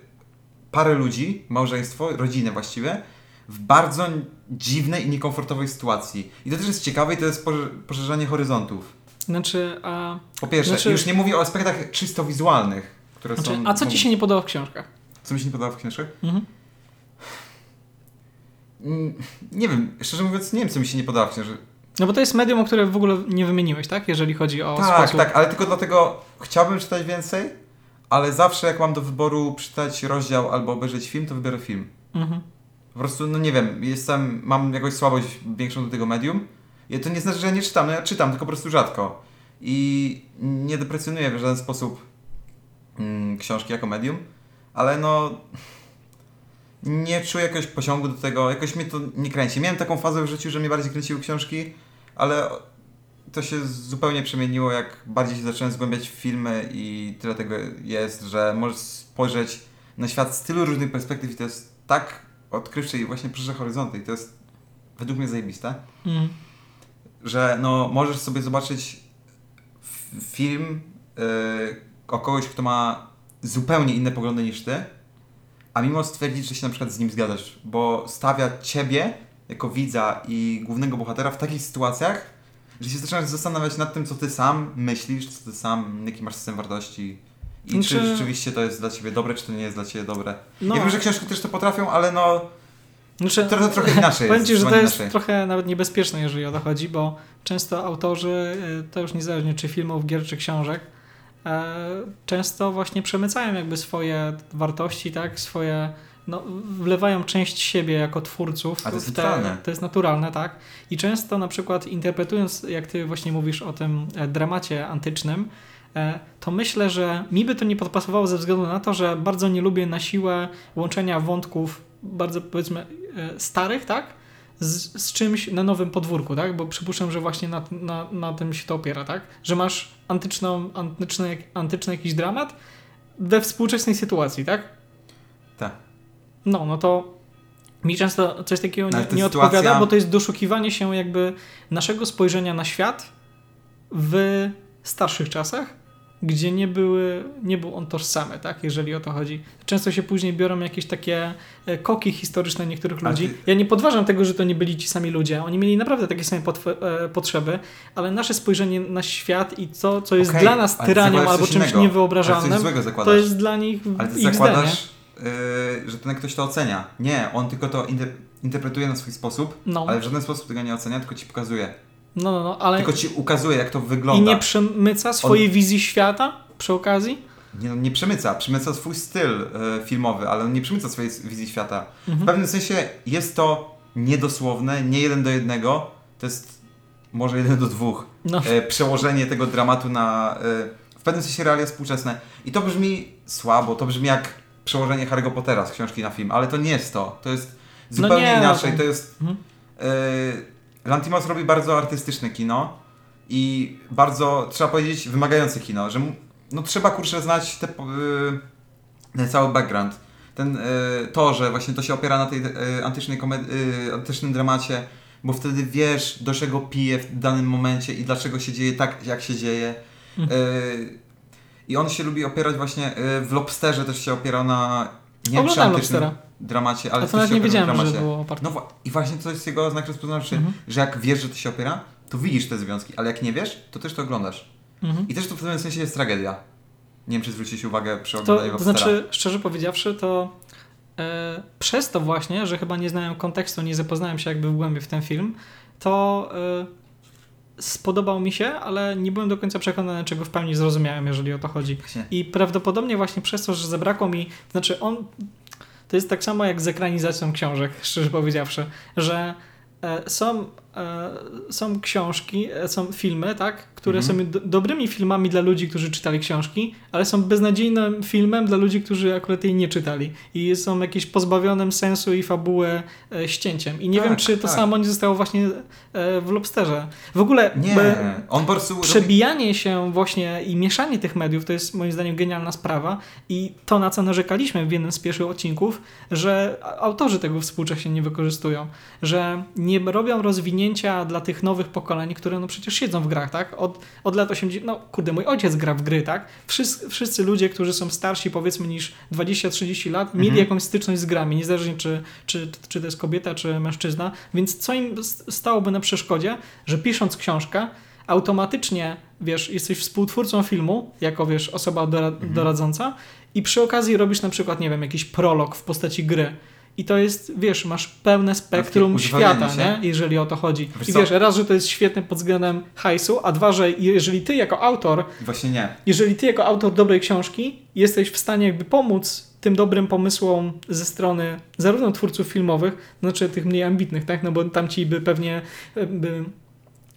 parę ludzi, małżeństwo, rodzinę właściwie, w bardzo dziwnej i niekomfortowej sytuacji. I to też jest ciekawe i to jest poszerzanie horyzontów. Znaczy, a, Po pierwsze, Znaczy- już nie mówię o aspektach czysto wizualnych, które znaczy, są... a co ci się nie podoba w książkach? Co mi się nie podoba w książkach? Mhm. Nie wiem, szczerze mówiąc, nie wiem, co mi się nie podoba w książkach. No bo to jest medium, o które w ogóle nie wymieniłeś, tak? Jeżeli chodzi o Tak, sposób... tak, ale tylko dlatego chciałbym czytać więcej, ale zawsze jak mam do wyboru czytać rozdział albo obejrzeć film, to wybiorę film. Mhm. Po prostu, no nie wiem, jestem, mam jakąś słabość większą do tego medium. I to nie znaczy, że ja nie czytam, no ja czytam, tylko po prostu rzadko. I nie deprecjonuję w żaden sposób mm, książki jako medium, ale no nie czuję jakiegoś pociągu do tego, jakoś mnie to nie kręci. Miałem taką fazę w życiu, że mnie bardziej kręciły książki, ale to się zupełnie przemieniło, jak bardziej się zacząłem zgłębiać w filmy i tyle tego jest, że możesz spojrzeć na świat z tylu różnych perspektyw i to jest tak odkrywcze i właśnie poszerza horyzonty i to jest według mnie zajebiste, Mhm. Że no możesz sobie zobaczyć film yy, o kogoś, kto ma zupełnie inne poglądy niż ty, a mimo stwierdzić, że się na przykład z nim zgadzasz, bo stawia ciebie jako widza i głównego bohatera w takich sytuacjach, że się zaczynasz zastanawiać nad tym, co ty sam myślisz, co ty sam, jaki masz system wartości i czy Znaczy- rzeczywiście to jest dla ciebie dobre, czy to nie jest dla ciebie dobre. No. Ja wiem, że książki też to potrafią, ale no Znaczy, trochę, trochę inaczej Powiem. Ci, że to jest inaczej. trochę nawet niebezpieczne, jeżeli o to chodzi, bo często autorzy, y, to już niezależnie czy filmów, gier, czy książek, e, często właśnie przemycają jakby swoje wartości, tak, swoje, no, wlewają część siebie jako twórców. A to jest w te- naturalne. To jest naturalne, tak. I często na przykład interpretując, jak Ty właśnie mówisz o tym e, dramacie antycznym, e, to myślę, że mi by to nie podpasowało ze względu na to, że bardzo nie lubię na siłę łączenia wątków bardzo powiedzmy e, starych, tak? Z, z czymś na nowym podwórku, tak? Bo przypuszczam, że właśnie na, na, na tym się to opiera, tak? Że masz antyczną, antyczny, antyczny jakiś dramat we współczesnej sytuacji, tak? Tak. No, no to mi często coś takiego No, nie, nie sytuacja- odpowiada, bo to jest doszukiwanie się jakby naszego spojrzenia na świat w starszych czasach gdzie nie, były, nie był on tożsamy, tak, jeżeli o to chodzi. Często się później biorą jakieś takie e, koki historyczne niektórych ludzi. ty- Ja nie podważam tego, że to nie byli ci sami ludzie. Oni mieli naprawdę takie same e, potrzeby, ale nasze spojrzenie na świat i to, co jest Okej, dla nas tyranią albo czymś innego. Niewyobrażalnym, to jest dla nich Ale ty ich zakładasz, yy, że ten ktoś to ocenia. Nie, on tylko to inter- interpretuje na swój sposób, No, ale w żaden sposób tego nie ocenia, tylko ci pokazuje. No, no, no, ale Tylko ci ukazuje, jak to i wygląda. nie przemyca swojej wizji świata przy okazji. Nie, no, nie przemyca, przemyca swój styl e, filmowy, ale on nie przemyca swojej wizji świata. W Mhm. pewnym sensie jest to niedosłowne, nie jeden do jednego, to jest może jeden do dwóch. No, E, przełożenie tego dramatu na e, w pewnym sensie realia współczesne. I to brzmi słabo, to brzmi jak przełożenie Harry'ego Pottera z książki na film, ale to nie jest to. To jest zupełnie nie, no inaczej. to- To jest. Mhm. Lantimos robi bardzo artystyczne kino i bardzo, trzeba powiedzieć, wymagające kino, że no trzeba kurczę znać te, y, ten cały background. Ten, y, to, że właśnie to się opiera na tej y, antycznej komedii, antycznym dramacie, bo wtedy wiesz, do czego pije w danym momencie i dlaczego się dzieje tak, jak się dzieje. Mhm. I on się lubi opierać właśnie, w Lobsterze też się opierał na nie Oglądałem Lobstera. dramacie, ale to nawet nie wiedziałem, że dramacie. było oparte. No i właśnie to jest jego znak rozpoznawczy, Mhm. że jak wiesz, że to się opiera, to widzisz te związki, ale jak nie wiesz, to też to oglądasz. Mhm. I też to w pewnym sensie jest tragedia. Nie wiem, czy zwróciliście uwagę przy To, oglądaniu to Lobstera. znaczy, szczerze powiedziawszy, to e, przez to właśnie, że chyba nie znałem kontekstu, nie zapoznałem się jakby w głębi w ten film, to e, spodobał mi się, ale nie byłem do końca przekonany, czego w pełni zrozumiałem, jeżeli o to chodzi. I prawdopodobnie właśnie przez to, że zabrakło mi, znaczy on, to jest tak samo jak z ekranizacją książek, szczerze powiedziawszy, że e, są, są książki, e, są filmy, tak, które Mhm. są do, dobrymi filmami dla ludzi, którzy czytali książki, ale są beznadziejnym filmem dla ludzi, którzy akurat jej nie czytali i są jakieś pozbawionym sensu i fabuły e, ścięciem. I nie Tak, wiem, czy to tak. samo nie zostało właśnie e, w Lobsterze. W ogóle Nie, be- on po prostu robi... przebijanie się właśnie i mieszanie tych mediów to jest moim zdaniem genialna sprawa i to na co narzekaliśmy w jednym z pierwszych odcinków, że autorzy tego współcześnie nie wykorzystują, że nie robią rozwinięcia dla tych nowych pokoleń, które no przecież siedzą w grach, tak? Od, od lat 80, no kurde, mój ojciec gra w gry, tak? Wszyscy, wszyscy ludzie, którzy są starsi powiedzmy niż 20-30 lat, mieli Mhm. jakąś styczność z grami, niezależnie czy, czy, czy to jest kobieta, czy mężczyzna, więc co im stałoby na przeszkodzie, że pisząc książkę, automatycznie, wiesz, jesteś współtwórcą filmu, jako, wiesz, osoba Mhm. doradząca i przy okazji robisz na przykład, nie wiem, jakiś prolog w postaci gry. I to jest, wiesz, masz pełne spektrum świata, się. nie? jeżeli o to chodzi. Wiesz I co? wiesz, raz, że to jest świetne pod względem hajsu, a dwa, że jeżeli ty jako autor, Właśnie nie. jeżeli ty jako autor dobrej książki jesteś w stanie jakby pomóc tym dobrym pomysłom ze strony zarówno twórców filmowych, znaczy tych mniej ambitnych, tak? No bo tamci by pewnie e, by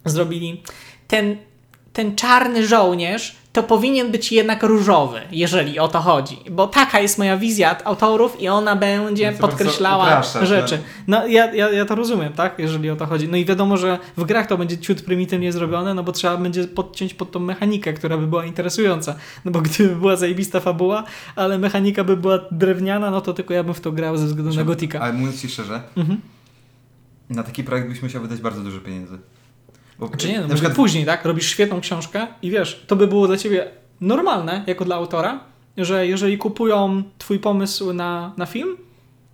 zrobili ten, ten czarny żołnierz to powinien być jednak różowy, jeżeli o to chodzi. Bo taka jest moja wizja autorów i ona będzie podkreślała upraszasz, rzeczy. No ja, ja, ja to rozumiem, tak? Jeżeli o to chodzi. No i wiadomo, że w grach to będzie ciut prymitywnie zrobione, no bo trzeba będzie podciąć pod tą mechanikę, która by była interesująca. No bo gdyby była zajebista fabuła, ale mechanika by była drewniana, no to tylko ja bym w to grał ze względu na Gotika. Ale mówiąc Ci szczerze, Mhm. na taki projekt byś musiał wydać bardzo dużo pieniędzy. Bo, Czy nie, no na przykład później, tak? Robisz świetną książkę i wiesz, to by było dla ciebie normalne, jako dla autora, że jeżeli kupują twój pomysł na, na film,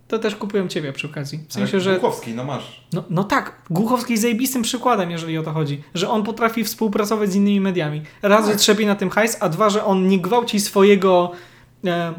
to też kupują ciebie przy okazji. W sensie, że... Głukowski, no masz. No, no tak, Głuchowski jest zajebistym przykładem, jeżeli o to chodzi. Że on potrafi współpracować z innymi mediami. Raz, że Tak. trzepie na tym hajs, a dwa, że on nie gwałci swojego... E,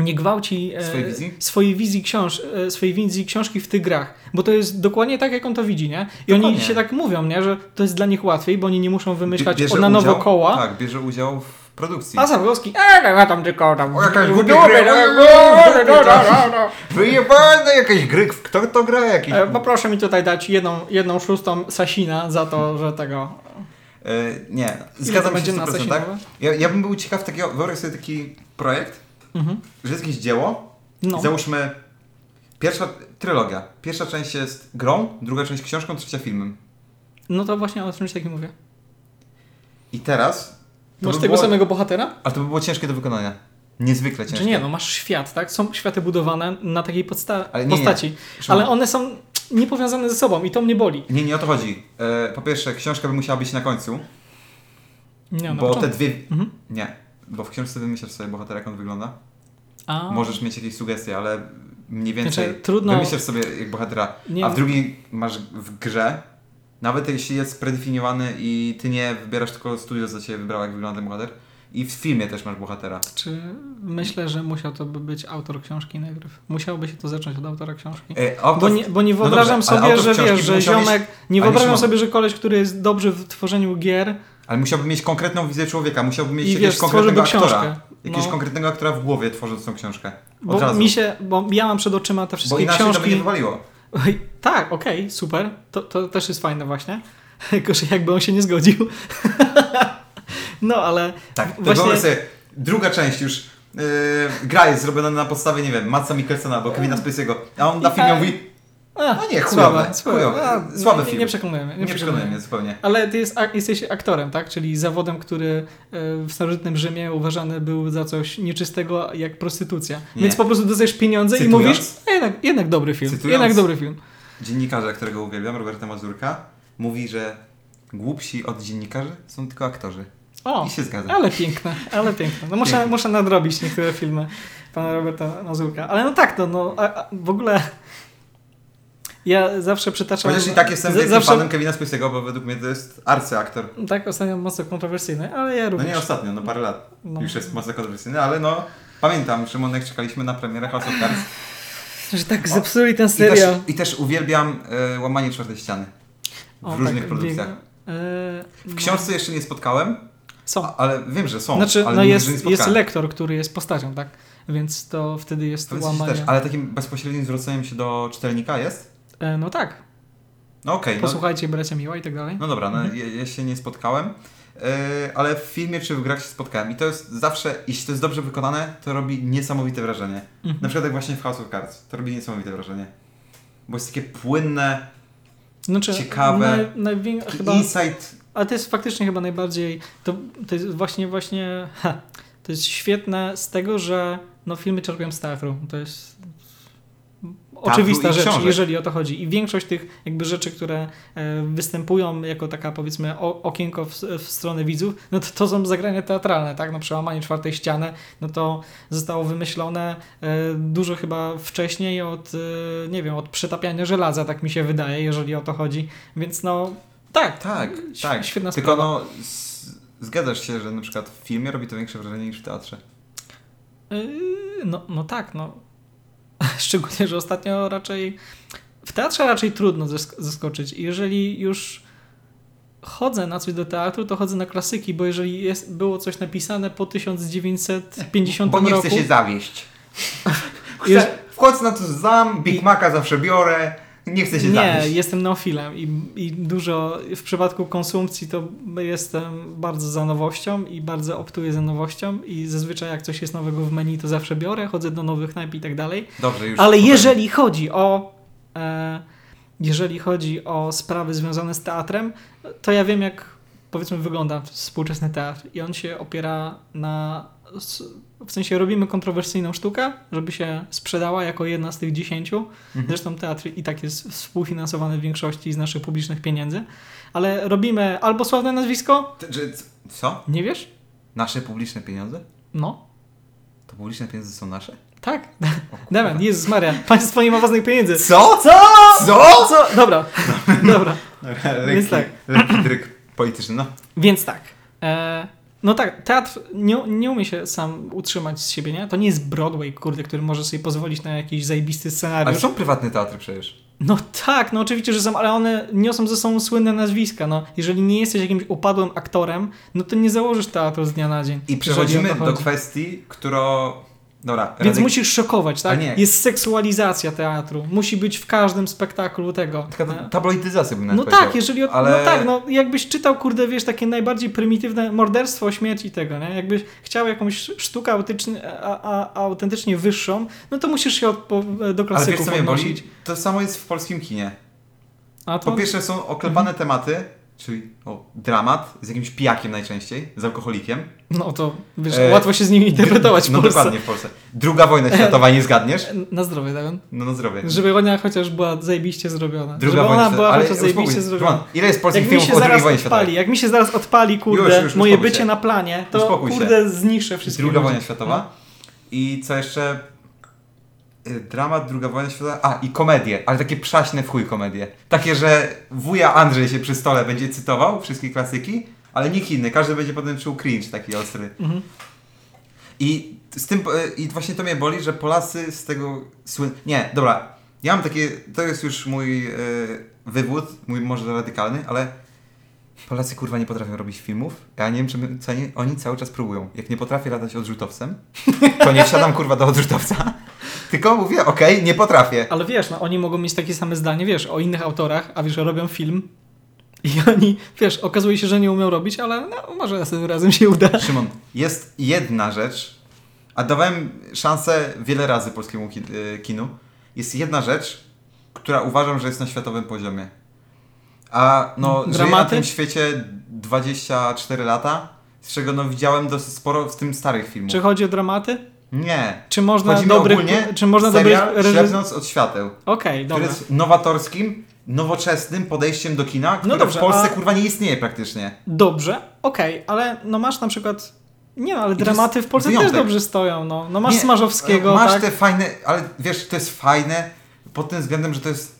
nie gwałci e, Swojej wizji? swojej wizji, książ, e, swojej wizji książki w tych grach. Bo to jest dokładnie tak, jak on to widzi, nie? I oni Dokładnie. się tak mówią, nie? Że to jest dla nich łatwiej, bo oni nie muszą wymyślać Bierze na nowo udział- koła. Tak, bierze udział w produkcji. A Zabłowski, e, ja tam tylko tam... O, jakaś w głupia no, no, no, no, no. Wyjebane jakieś gry, kto to gra jakiś... E, Poproszę mi tutaj dać jedną, jedną szóstą Sasina za to, że tego... E, nie, zgadzam będzie się na 100%, tak? Sasinowe? Ja, ja bym był ciekaw takiego, wyobraź sobie taki projekt, Mhm. że jest jakieś dzieło No. załóżmy pierwsza trylogia. Pierwsza część jest grą, druga część książką, trzecia filmem. No to właśnie o czymś takim mówię. I teraz... Masz by tego było, samego bohatera? Ale to by było ciężkie do wykonania. Niezwykle ciężkie. Czy nie, no masz świat, tak? Są światy budowane na takiej podsta- Ale nie, nie. postaci, Szymon, ale one są niepowiązane ze sobą i to mnie boli. Nie, nie o to chodzi. E, po pierwsze, książka by musiała być na końcu. Nie, na bo te dwie... Mhm. Nie, bo w książce wymyślasz sobie bohatera, jak on wygląda. A, Możesz mieć jakieś sugestie, ale mniej więcej Znaczy, trudno- wymyślasz sobie jak bohatera, Nie a w drugiej masz w grze, nawet jeśli jest predefiniowany i ty nie wybierasz, tylko studio za ciebie wybrało, jak wygląda ten bohater. I w filmie też masz bohatera. Czy myślę, że musiał to by być autor książki najpierw. Musiałoby się to zacząć od autora książki. E, autor- Bo nie, bo nie no wyobrażam dobrze, ale sobie, że wiesz, że mieć- ziomek. Nie wyobrażam sobie, że koleś, który jest dobry w tworzeniu gier Ale musiałby mieć konkretną wizję człowieka, musiałby mieć i jakiegoś wiesz, konkretnego aktora. książkę. Jakiegoś No, konkretnego aktora w głowie tworząc tą książkę. Od bo razu. mi się, bo ja mam przed oczyma te Bo wszystkie inaczej to by książki. nie wywaliło. Tak, okej, super. To, to też jest fajne właśnie. Tylko, że jakby on się nie zgodził. no, ale Tak, to Właśnie- sobie, druga część już, yy, gra jest zrobiona na podstawie, nie wiem, Matsa Mikkelsona albo Kevina Spacey'ego, a on na filmie tak. mówi, a, no nie, chujowe, słabe, chujowe, A, słaby nie, film. Nie przekonujemy. nie przekonuje mnie zupełnie. Ale ty jest, jesteś aktorem, tak? Czyli zawodem, który e, w starożytnym Rzymie uważany był za coś nieczystego jak prostytucja. Nie. Więc po prostu dostajesz pieniądze i Cytując- mówisz, a jednak, jednak dobry film. Cytując- Jednak dobry film. Dziennikarza, którego uwielbiam, Roberta Mazurka, mówi, że głupsi od dziennikarzy są tylko aktorzy. O, I się zgadza. ale piękne, ale piękne. No muszę, Piękne. muszę nadrobić niektóre filmy pana Roberta Mazurka. Ale no tak, no, no a, a w ogóle ja zawsze przytaczam... Chociaż i tak jestem z- zawsze, fanem Kevina Spacey'ego, bo według mnie to jest arcyaktor. Tak, ostatnio mocno kontrowersyjny, ale ja No również. nie ostatnio, no parę lat. No. Już jest mocno kontrowersyjny, ale no pamiętam, Szymon, jak czekaliśmy na premierę House of Cards. Że tak zepsuli ten I też, serial. I też uwielbiam e, łamanie czwartej ściany. W O, różnych tak, produkcjach. e, W książce jeszcze nie spotkałem, Są. ale wiem, że są. Znaczy, ale no jest, że jest lektor, który jest postacią, tak? Więc to wtedy jest Powiedz łamanie. też, ale takim bezpośrednim zwróceniem się do czytelnika jest? E, no tak. No okej, no, Posłuchajcie bracia Miła i tak dalej. no dobra, no, Mhm. ja, ja się nie spotkałem, e, ale w filmie czy w grach się spotkałem i to jest zawsze, jeśli to jest dobrze wykonane, to robi niesamowite wrażenie. Mhm. Na przykład jak właśnie w House of Cards, to robi niesamowite wrażenie. Bo jest takie płynne, Znaczy, ciekawe. Naj, chyba, insight. ale to jest faktycznie chyba najbardziej. To, to jest właśnie, właśnie. Ha, to jest świetne z tego, że no, filmy czerpią z teatru. To jest oczywista i rzecz, książek. jeżeli o to chodzi. I większość tych jakby rzeczy, które e, występują jako taka powiedzmy okienko w, w stronę widzów, no to, to są zagrania teatralne, tak? No przełamanie czwartej ściany, no to zostało wymyślone e, dużo chyba wcześniej od, e, nie wiem, od przetapiania żelaza, tak mi się wydaje, jeżeli o to chodzi. Więc no, tak, Tak, tak. Świetna Tylko sprawa. no, zgadzasz się, że na przykład w filmie robi to większe wrażenie niż w teatrze. Yy, No, no tak, no. Szczególnie, że ostatnio raczej w teatrze raczej trudno zask- zaskoczyć. I Jeżeli już chodzę na coś do teatru, to chodzę na klasyki, bo jeżeli jest, było coś napisane po 1950 Bo nie roku, chcę się zawieść. Chcę, wchodzę na to znam, Big Maca zawsze biorę, nie chcę się nie, jestem neofilem i, i dużo w przypadku konsumpcji to jestem bardzo za nowością i bardzo optuję za nowością i zazwyczaj jak coś jest nowego w menu, to zawsze biorę, chodzę do nowych knajp i tak dalej. Dobrze, już. Ale jeżeli chodzi o e, jeżeli chodzi o sprawy związane z teatrem, to ja wiem jak powiedzmy wygląda współczesny teatr i on się opiera na w sensie robimy kontrowersyjną sztukę, żeby się sprzedała jako jedna z tych dziesięciu. Mhm. Zresztą teatr i tak jest współfinansowany w większości z naszych publicznych pieniędzy. Ale robimy albo sławne nazwisko, że- co? nie wiesz? Nasze publiczne pieniądze? No, To publiczne pieniądze są nasze? tak. Damian, Jezus Maria, państwo nie ma własnych pieniędzy. Co? Co? Co? Co? Dobra, dobra. lekki, Więc tak. lekki polityczny, no. Więc tak. E, no tak, teatr nie, nie umie się sam utrzymać z siebie, nie? To nie jest Broadway, kurde, który może sobie pozwolić na jakiś zajebisty Ale scenariusz. są prywatne teatry przecież. No tak, no oczywiście, że są, ale one niosą ze sobą słynne nazwiska. No, jeżeli nie jesteś jakimś upadłym aktorem, no to nie założysz teatru z dnia na dzień. I przechodzimy do kwestii, którą... Dobra, Więc musisz szokować, tak? Nie. Jest seksualizacja teatru. Musi być w każdym spektaklu tego. Taka E, tabloidyzacja bym No tak, jeżeli. Od, ale- No tak, no jakbyś czytał, kurde, wiesz, takie najbardziej prymitywne morderstwo, śmierć i tego, nie? Jakbyś chciał jakąś sztukę autentycznie, a, a, autentycznie wyższą, no to musisz się od, po, do Ale wiesz klasyków co mnie boli? To samo jest w polskim kinie. A to, Po pierwsze są oklepane tematy, czyli o, dramat z jakimś pijakiem najczęściej, z alkoholikiem. No to wiesz, E, łatwo się z nimi interpretować w No Polsce. dokładnie w Polsce. Druga wojna światowa, nie zgadniesz? Na zdrowie, Damian. No na zdrowie. Żeby ona chociaż była zajebiście zrobiona. Druga Żeby wojna ona była ale chociaż zajebiście się. zrobiona. Szymon, Ile jest polskich Jak filmów się o II wojnie światowej? odpali, jak mi się zaraz odpali, kurde, Już, już, moje bycie się. na planie, to Uspokój się. kurde zniszczę wszystkie Druga wojna światowa. I co jeszcze? Y, Dramat, druga wojna światowa. A, i komedie, ale takie przaśne w chuj komedie. Takie, że wuja Andrzej się przy stole będzie cytował wszystkie klasyki, ale nikt inny. Każdy będzie potem czuł cringe taki ostry. Mhm. I z tym, y, i właśnie to mnie boli, że Polacy z tego słyn... Nie, dobra. Ja mam takie, to jest już mój y, wywód, mój może radykalny, ale Polacy kurwa nie potrafią robić filmów. Ja nie wiem, czy my, oni, oni cały czas próbują. Jak nie potrafię latać odrzutowcem, to nie wsiadam kurwa do odrzutowca. Tylko mówię, okej, nie potrafię. Ale wiesz, no oni mogą mieć takie same zdanie, wiesz, o innych autorach, a wiesz, robią film i oni, wiesz, okazuje się, że nie umią robić, ale no, może następnym razem się uda. Szymon, jest jedna rzecz, a dawałem szansę wiele razy polskiemu ki- y, kinu. Jest jedna rzecz, która uważam, że jest na światowym poziomie. A no, żyję na Dramaty? tym świecie 24 lata, z czego no widziałem dosyć sporo w tym starych filmów. Czy chodzi o dramaty? Nie. Czy można Chodzi mi dobrych, ogólnie czy można serial dobrych. Ślepnąc od świateł, Okej, który dobra. jest nowatorskim, nowoczesnym podejściem do kina, które dobrze, w Polsce a- kurwa nie istnieje praktycznie. Dobrze, okej, ale no masz na przykład... Nie no, ale dramaty w Polsce wyjątek. też dobrze stoją, no. No masz Nie, Smarzowskiego, Masz tak? te fajne, ale wiesz, to jest fajne pod tym względem, że to jest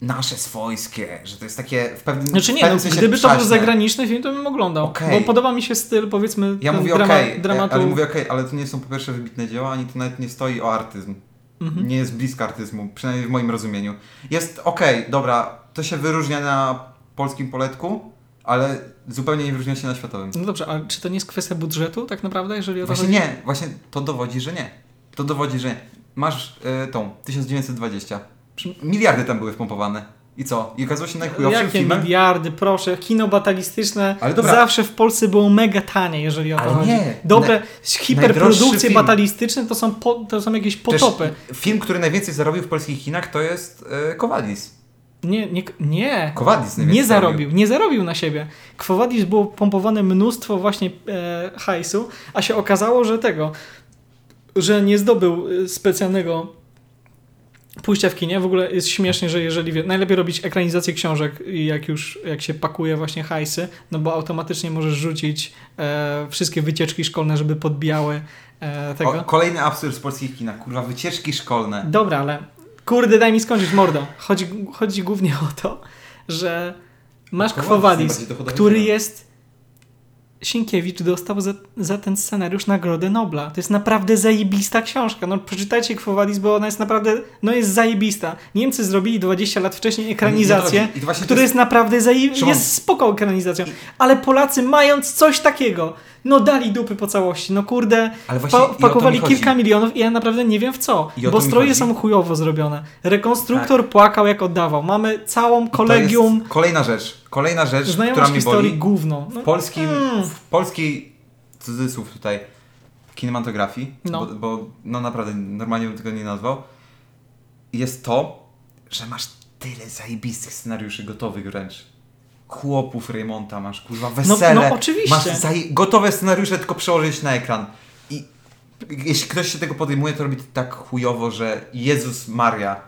nasze swojskie, że to jest takie w pewnym, Znaczy nie, no, pewnym sensie gdyby to był zagraniczny film, to bym oglądał. Okej. Bo podoba mi się styl, powiedzmy, Ja mówię drama, okej, dramatu. ale mówię okej, ale to nie są po pierwsze wybitne dzieła, ani to nawet nie stoi o artyzm. Mhm. Nie jest blisko artyzmu, przynajmniej w moim rozumieniu. Jest okej, dobra, to się wyróżnia na polskim poletku, ale zupełnie nie wyróżnia się na światowym. No dobrze, ale czy to nie jest kwestia budżetu tak naprawdę, jeżeli o to Właśnie chodzi? nie, właśnie to dowodzi, że nie. To dowodzi, że nie. Masz y, tą 1920. Miliardy tam były wpompowane. I co? I okazał się najchujowszym Jakie filmem? miliardy, proszę. Kino batalistyczne zawsze w Polsce było mega tanie, jeżeli o to Ale chodzi. nie. Dobre, hiperprodukcje najdroższy film. batalistyczne to są, po, to są jakieś potopy. Film, który najwięcej zarobił w polskich kinach to jest y, Kowadis. Nie, nie, nie. Kowadis Nie zarobił, nie zarobił na siebie. Kwowadis było pompowane mnóstwo właśnie e, hajsu, a się okazało, że tego, że nie zdobył e, specjalnego pójścia w kinie. W ogóle jest śmiesznie, że jeżeli wie, najlepiej robić ekranizację książek, jak już jak się pakuje właśnie hajsy, no bo automatycznie możesz rzucić e, wszystkie wycieczki szkolne, żeby podbijały e, tego. O, kolejny absurd w polskich kinach. Kurwa, wycieczki szkolne. Dobra, ale kurde, daj mi skończyć, mordo. Chodzi, chodzi głównie o to, że masz najbardziej dochodowy który jest... Sienkiewicz dostał za, za ten scenariusz Nagrodę Nobla. To jest naprawdę zajebista książka. No przeczytajcie Kwowadis, bo ona jest naprawdę, no jest zajebista. Niemcy zrobili 20 lat wcześniej ekranizację, I która jest naprawdę zaje... Jest spoko ekranizacją. Ale Polacy mając coś takiego, no dali dupy po całości. No kurde, Ale właśnie wpakowali kilka milionów i ja naprawdę nie wiem w co. Bo stroje są chujowo zrobione. Rekonstruktor płakał jak oddawał. Mamy całą kolegium kolejna rzecz. Kolejna rzecz, która znajomość mi historii boli. gówno. W No, polskim, Mm. w polskiej cudzysłów tutaj kinematografii, No. bo, bo no naprawdę normalnie bym tego nie nazwał, jest to, że masz tyle zajebistych scenariuszy gotowych wręcz. Chłopów Raymonta masz, kurwa, wesele. no oczywiście. Masz gotowe scenariusze, tylko przełożyć na ekran. I jeśli ktoś się tego podejmuje, to robi to tak chujowo, że Jezus Maria.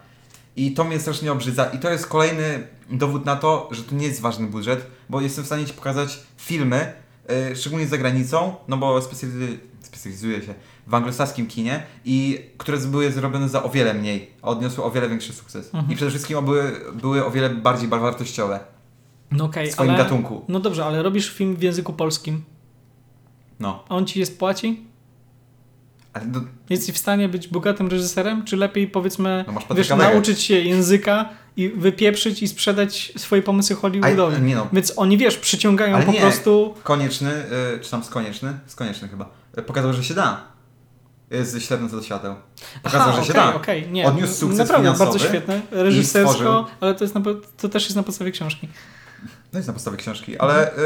I to mnie strasznie obrzydza. I to jest kolejny dowód na to, że to nie jest ważny budżet, bo jestem w stanie Ci pokazać filmy, yy, szczególnie za granicą, no bo specjalizuję się w anglosaskim kinie, i które były zrobione za o wiele mniej, a odniosły o wiele większy sukces. Mhm. I przede wszystkim były, były o wiele bardziej wartościowe no okej, w swoim ale... gatunku. No dobrze, ale robisz film w języku polskim. No. A on ci jest płaci? Ale no, Jest w stanie być bogatym reżyserem? Czy lepiej powiedzmy, no wiesz, nauczyć się języka i wypieprzyć i sprzedać swoje pomysły Hollywoodowi? A, nie no, Więc oni, wiesz, przyciągają Ale po nie. prostu... Konieczny, y, czy tam skonieczny? Skonieczny chyba. Pokazał, że się da. Z śledząc do świateł. Pokazał, Aha, że się da. okej, nie. Odniósł sukces Naprawdę finansowy bardzo świetne. Reżysersko, ale to, jest na, to też jest na podstawie książki. No jest na podstawie książki, ale y,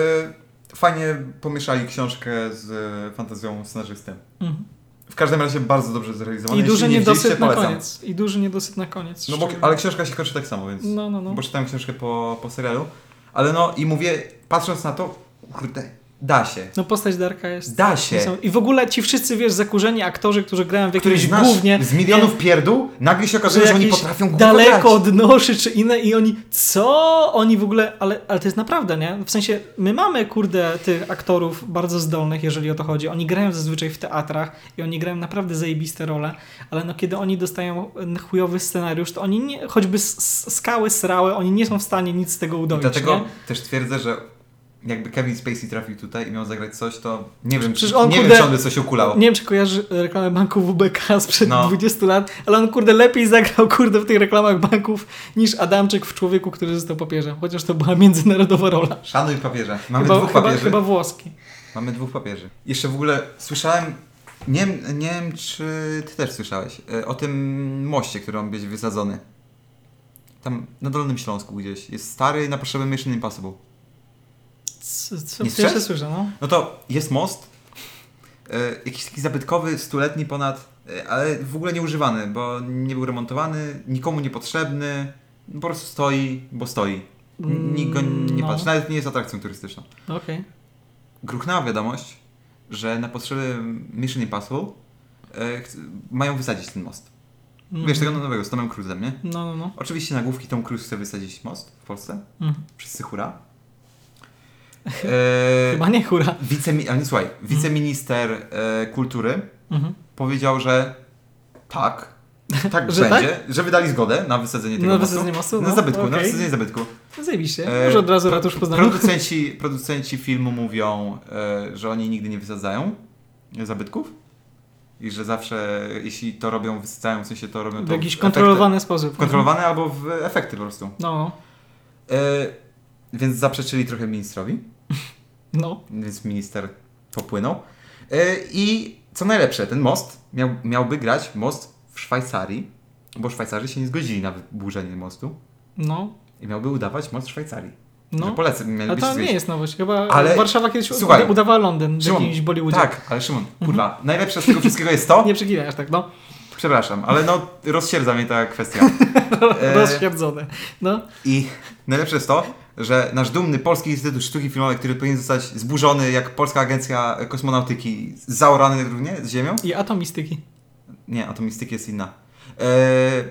fajnie pomieszali książkę z y, fantazją scenarzysty. Mhm. W każdym razie bardzo dobrze zrealizowane. I duży nie niedosyt na polecam. koniec. I duży niedosyt na koniec. No bo, ale książka się kończy tak samo, więc... No, no, no. Bo czytałem książkę po, po serialu. Ale no i mówię, patrząc na to, kurde, da się. No postać Darka jest... Da się. są- I w ogóle ci wszyscy, wiesz, zakurzeni aktorzy, którzy grają w jakimś głównie... z milionów pierdół, nagle się okazuje, że, oni jakieś potrafią daleko od noszy czy inne i oni, co? Oni w ogóle, ale, ale to jest naprawdę, nie? W sensie, my mamy, kurde, tych aktorów bardzo zdolnych, jeżeli o to chodzi. Oni grają zazwyczaj w teatrach i oni grają naprawdę zajebiste role, ale no kiedy oni dostają chujowy scenariusz, to oni nie, choćby skały srały, oni nie są w stanie nic z tego udoić, Dlatego nie? też twierdzę, że jakby Kevin Spacey trafił tutaj i miał zagrać coś, to nie wiem, Przecież on, nie kurde, wiem, czy on by coś ukulał. Nie wiem, czy kojarzy reklamę banku WBK sprzed No. 20 lat, ale on, kurde, lepiej zagrał, kurde, w tych reklamach banków niż Adamczyk w Człowieku, który został papieżem. Chociaż to była międzynarodowa rola. Szanuj papieża. Mamy chyba, dwóch chyba, papieży. chyba włoski. Mamy dwóch papieży. Jeszcze w ogóle słyszałem, nie, wiem- nie wiem czy ty też słyszałeś, e, o tym moście, który ma być wysadzony. Tam na Dolnym Śląsku gdzieś. Jest stary na potrzeby Mission Impossible. Co, co Nie pierwsze słyszę, no. No to jest most, e, jakiś taki zabytkowy, stuletni ponad, e, ale w ogóle nieużywany, bo nie był remontowany, nikomu niepotrzebny, po prostu stoi, bo stoi. N- Nikt go nie No. patrzy, nawet nie jest atrakcją turystyczną. Okej. gruchnęła wiadomość, że na potrzeby Mission Impossible chc- mają wysadzić ten most. Wiesz, tego nowego, z Tomem Cruise'em, nie? No, no, no. Oczywiście na główki Tom Cruise chce wysadzić most w Polsce. Mhm. Wszyscy hura. E, Chyba nie hura. ale nie, słuchaj, wiceminister e, kultury Mhm. powiedział, że tak, tak Że będzie, że wydali zgodę na wysadzenie tego Na mostu. wysadzenie mostu, Na no, zabytku, na okej. wysadzenie zabytku. No Zajebiście. E, Może od razu ratusz Poznaniu. Producenci, producenci filmu mówią, e, że oni nigdy nie wysadzają zabytków i że zawsze, jeśli to robią, wysadzają, w sensie to robią to W jakiś efekty- kontrolowany sposób. w kontrolowane albo w efekty po prostu. No, E, więc zaprzeczyli trochę ministrowi, no. więc minister popłynął. E, I co najlepsze, ten most miał, miałby grać most w Szwajcarii, bo Szwajcarzy się nie zgodzili na wyburzenie mostu No, i miałby udawać most w Szwajcarii. No. no. Polecę, mieli A być to nie jest nowość. Chyba Ale- Warszawa kiedyś Słuchaj. uda- udawała Londyn w jakimś Bollywoodzie. Tak, ale Szymon, kurwa, najlepsze z tego wszystkiego jest to, Nie przeginaj aż tak, no. przepraszam, ale no rozsierdza mnie ta kwestia. E, Rozświerdzone. No. I najlepsze jest to, że nasz dumny Polski Instytut Sztuki Filmowej, który powinien zostać zburzony jak Polska Agencja Kosmonautyki, zaorany równie z ziemią. I atomistyki. Nie, atomistyki jest inna. E,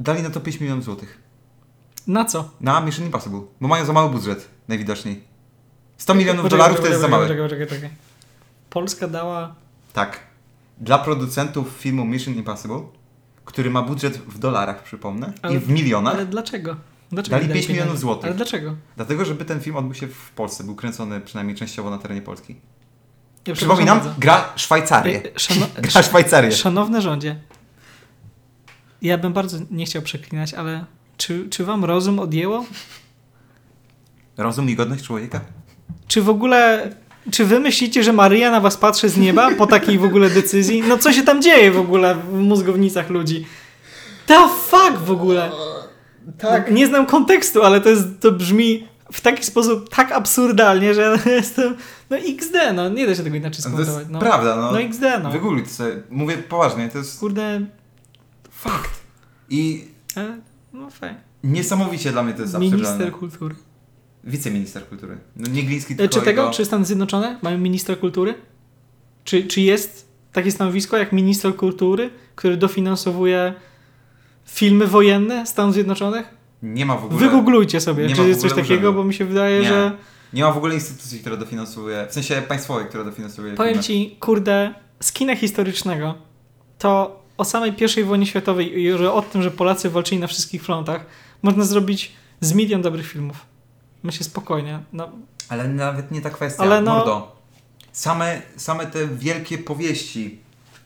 dali na to 5 milionów złotych. Na co? Na Mission Impossible, bo mają za mały budżet, najwidoczniej. 100 milionów Poczekaj, dolarów to poczekaj, jest za poczekaj, mały. Poczekaj, poczekaj, poczekaj. Polska dała... Tak. Dla producentów filmu Mission Impossible, który ma budżet w dolarach, przypomnę, Ale- i w milionach, Ale dlaczego? Dlaczego Dali nie 5 milionów złotych. Ale dlaczego? dlatego żeby ten film odbył się w Polsce, był kręcony przynajmniej częściowo na terenie Polski. Ja Przypominam, gra Szwajcarię. Szano... Gra Szwajcarię. Szanowny rządzie, ja bym bardzo nie chciał przeklinać, ale czy, czy wam rozum odjęło? Rozum i godność człowieka? Czy w ogóle, czy wy myślicie, że Maryja na was patrzy z nieba po takiej w ogóle decyzji? No co się tam dzieje w ogóle w mózgownicach ludzi? The fuck w ogóle? Tak. Nie znam kontekstu, ale to, jest, to brzmi w taki sposób tak absurdalnie, że jestem, no XD, no nie da się tego inaczej skomentować. No, prawda, no. no XD, no. To sobie. Mówię poważnie, to jest Kurde, fakt. I e, no fajnie. niesamowicie dla mnie to jest absurdalne. Minister kultury. Wiceminister kultury. No nie Gliński, E, tylko Czy tego, jego... czy Stany Zjednoczone mają ministra kultury? Czy, czy jest takie stanowisko jak minister kultury, który dofinansowuje filmy wojenne Stanów Zjednoczonych? Nie ma w ogóle... Wygooglujcie sobie, nie czy jest coś takiego, urzędu. bo mi się wydaje, Nie. że Nie ma w ogóle instytucji, która dofinansuje, w sensie państwowej, która dofinansuje powiem filmy. ci, kurde, z kina historycznego to o samej I wojnie światowej i o tym, że Polacy walczyli na wszystkich frontach, można zrobić z milion dobrych filmów. Myślę spokojnie. No, Ale nawet nie ta kwestia, Ale no- mordo. Same, same te wielkie powieści,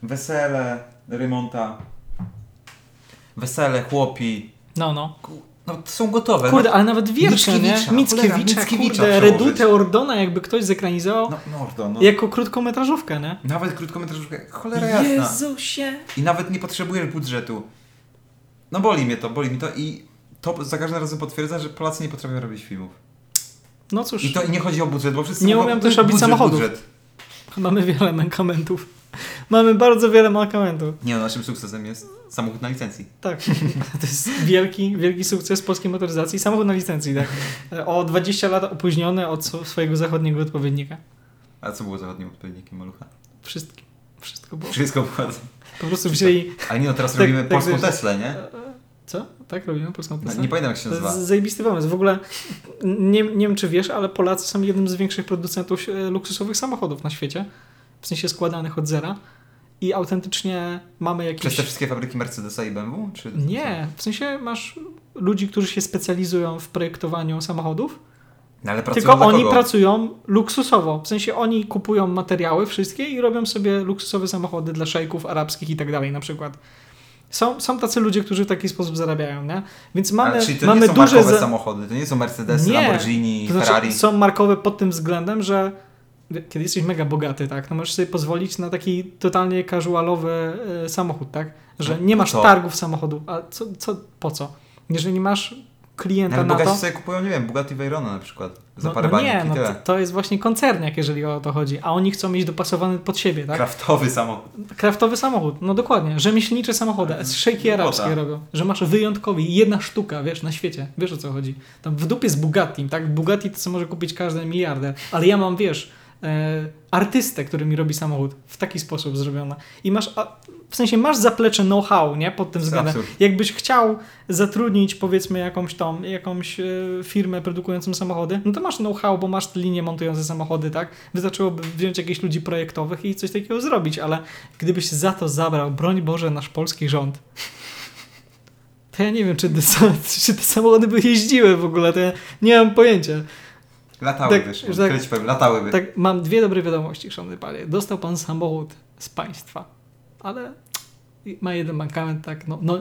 Wesele, Rymonta, Wesele, Chłopi, no, no. no to są gotowe. Kurde, no, ale nawet wiersze, nie? Mickiewicza, Mickiewicza, Mickiewicza kurde. Redutę Ordona, jakby ktoś zekranizował no mordo, no. jako krótkometrażówkę, nie? Nawet krótkometrażówkę, cholera jasna. Jezusie! I nawet nie potrzebujesz budżetu. No boli mnie to, boli mi to i to za każdym razem potwierdza, że Polacy nie potrafią robić filmów. No cóż, I to nie chodzi o budżet, bo wszyscy Nie mówią, umiem budżet, też robić budżet, samochodów. Budżet. mamy wiele mankamentów. Mamy bardzo wiele mankamentów. Nie, no, naszym sukcesem jest samochód na licencji. Tak, to jest wielki, wielki sukces polskiej motoryzacji. Samochód na licencji, tak. O 20 lat opóźniony od swo- swojego zachodniego odpowiednika. A co było zachodnim odpowiednikiem Malucha? Wszystkim. Wszystko było. Wszystko było. Po prostu wzięli... Ale nie no, teraz Tak, robimy tak, polską wiesz- Teslę, nie? Co? Tak robimy polską No, Teslę? nie pamiętam jak się To jest nazywa. zajebisty pomysł. W ogóle nie, nie wiem, czy wiesz, ale Polacy są jednym z większych producentów e, luksusowych samochodów na świecie. W sensie składanych od zera. I autentycznie mamy jakieś... Przez te wszystkie fabryki Mercedesa i BMW? Czy... Nie, w sensie masz ludzi, którzy się specjalizują w projektowaniu samochodów, No, ale tylko oni pracują luksusowo. W sensie oni kupują materiały wszystkie i robią sobie luksusowe samochody dla szejków arabskich i tak dalej na przykład. Są, są tacy ludzie, którzy w taki sposób zarabiają, nie? Więc mamy, Ale czyli to mamy nie są duże... markowe za- samochody, to nie są Mercedesy, Nie. Lamborghini, To znaczy, Ferrari. są markowe pod tym względem, że kiedy jesteś mega bogaty, tak, to możesz sobie pozwolić na taki totalnie casualowy e, samochód, tak? Że No, nie masz co? targów samochodu. A co, co, po co? Jeżeli masz klienta Ale na bogaci to... sobie kupują, nie wiem, Bugatti Veyrona na przykład. Za No, parę no nie, no to, to jest właśnie koncerniak, jeżeli o to chodzi. A oni chcą mieć dopasowany pod siebie, tak? Kraftowy samochód. Kraftowy samochód, no dokładnie. Rzemieślnicze samochody, szejki Robota. arabskie robią. Że masz wyjątkowy, jedna sztuka, wiesz, na świecie. Wiesz o co chodzi. Tam w dupie z Bugatti, tak? Bugatti to co może kupić każdy miliarder. Ale ja mam, wiesz, artystę, który mi robi samochód w taki sposób zrobiony. I masz, w sensie masz zaplecze know-how, nie? Pod tym względem. absurd. Jakbyś chciał zatrudnić, powiedzmy, jakąś tą, jakąś e, firmę produkującą samochody, no to masz know-how, bo masz linie montujące samochody, tak? Wystarczyłoby wziąć jakichś ludzi projektowych i coś takiego zrobić, ale gdybyś za to zabrał, broń Boże, nasz polski rząd, to ja nie wiem, czy te, czy te samochody by jeździły w ogóle, to ja nie mam pojęcia. Latały Tak, że tak- tak, powiem, latałyby. Tak, mam dwie dobre wiadomości, szanowny panie. Dostał pan samochód z państwa, ale ma jeden mankament, tak, no, no,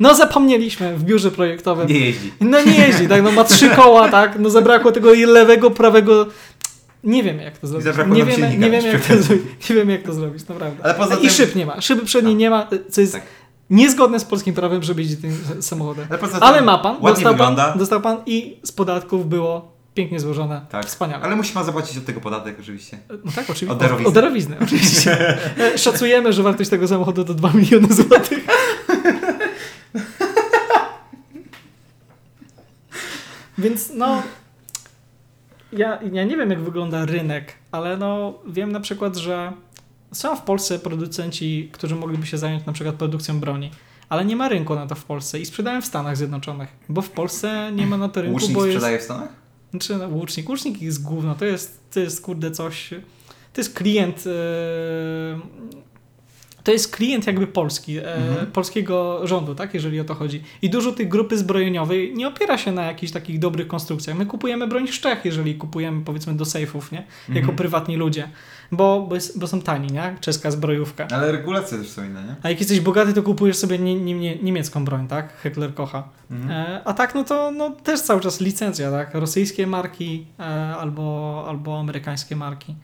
no zapomnieliśmy w biurze projektowym. Nie jeździ. No nie jeździ, tak, no ma trzy koła, tak, no zabrakło tego lewego, prawego, nie wiemy jak to zrobić. Nie wiemy, nie wiemy jak to zrobić, nie wiemy jak to zrobić, naprawdę. Ale poza I tym- szyb nie ma, szyby przedniej nie ma, co jest Tak. niezgodne z polskim prawem, żeby jeździć tym samochodem. Ale, Ale ma pan, dostał wygląda. pan, dostał pan i z podatków było pięknie złożone, Tak. wspaniale. Ale musi pan zapłacić od tego podatek oczywiście. No tak, oczywiście. Od darowizny. Od darowizny, oczywiście. E, Szacujemy, że wartość tego samochodu to 2 miliony złotych. Więc no. Ja, ja nie wiem, jak wygląda rynek, ale no wiem na przykład, że są w Polsce producenci, którzy mogliby się zająć na przykład produkcją broni. Ale nie ma rynku na to w Polsce i sprzedają w Stanach Zjednoczonych, bo w Polsce nie ma na to rynku, Łucznik bo jest... sprzedaje w Stanach? Znaczy, no, łucznik. Łucznik jest gówno. To jest, to jest kurde coś. To jest klient. e, to jest klient jakby polski, e, Mhm. polskiego rządu, tak, jeżeli o to chodzi. I dużo tych grupy zbrojeniowej nie opiera się na jakichś takich dobrych konstrukcjach. My kupujemy broń z Czech, jeżeli kupujemy powiedzmy do sejfów, nie? Jako Mhm. prywatni ludzie. Bo, bo, jest, bo są tani, nie? Czeska zbrojówka. Ale regulacje też są inne, nie? A jak jesteś bogaty, to kupujesz sobie nie, nie, niemiecką broń, tak? Heckler kocha. Mhm. E, A tak, no to no, też cały czas licencja, tak? Rosyjskie marki e, albo, albo amerykańskie marki.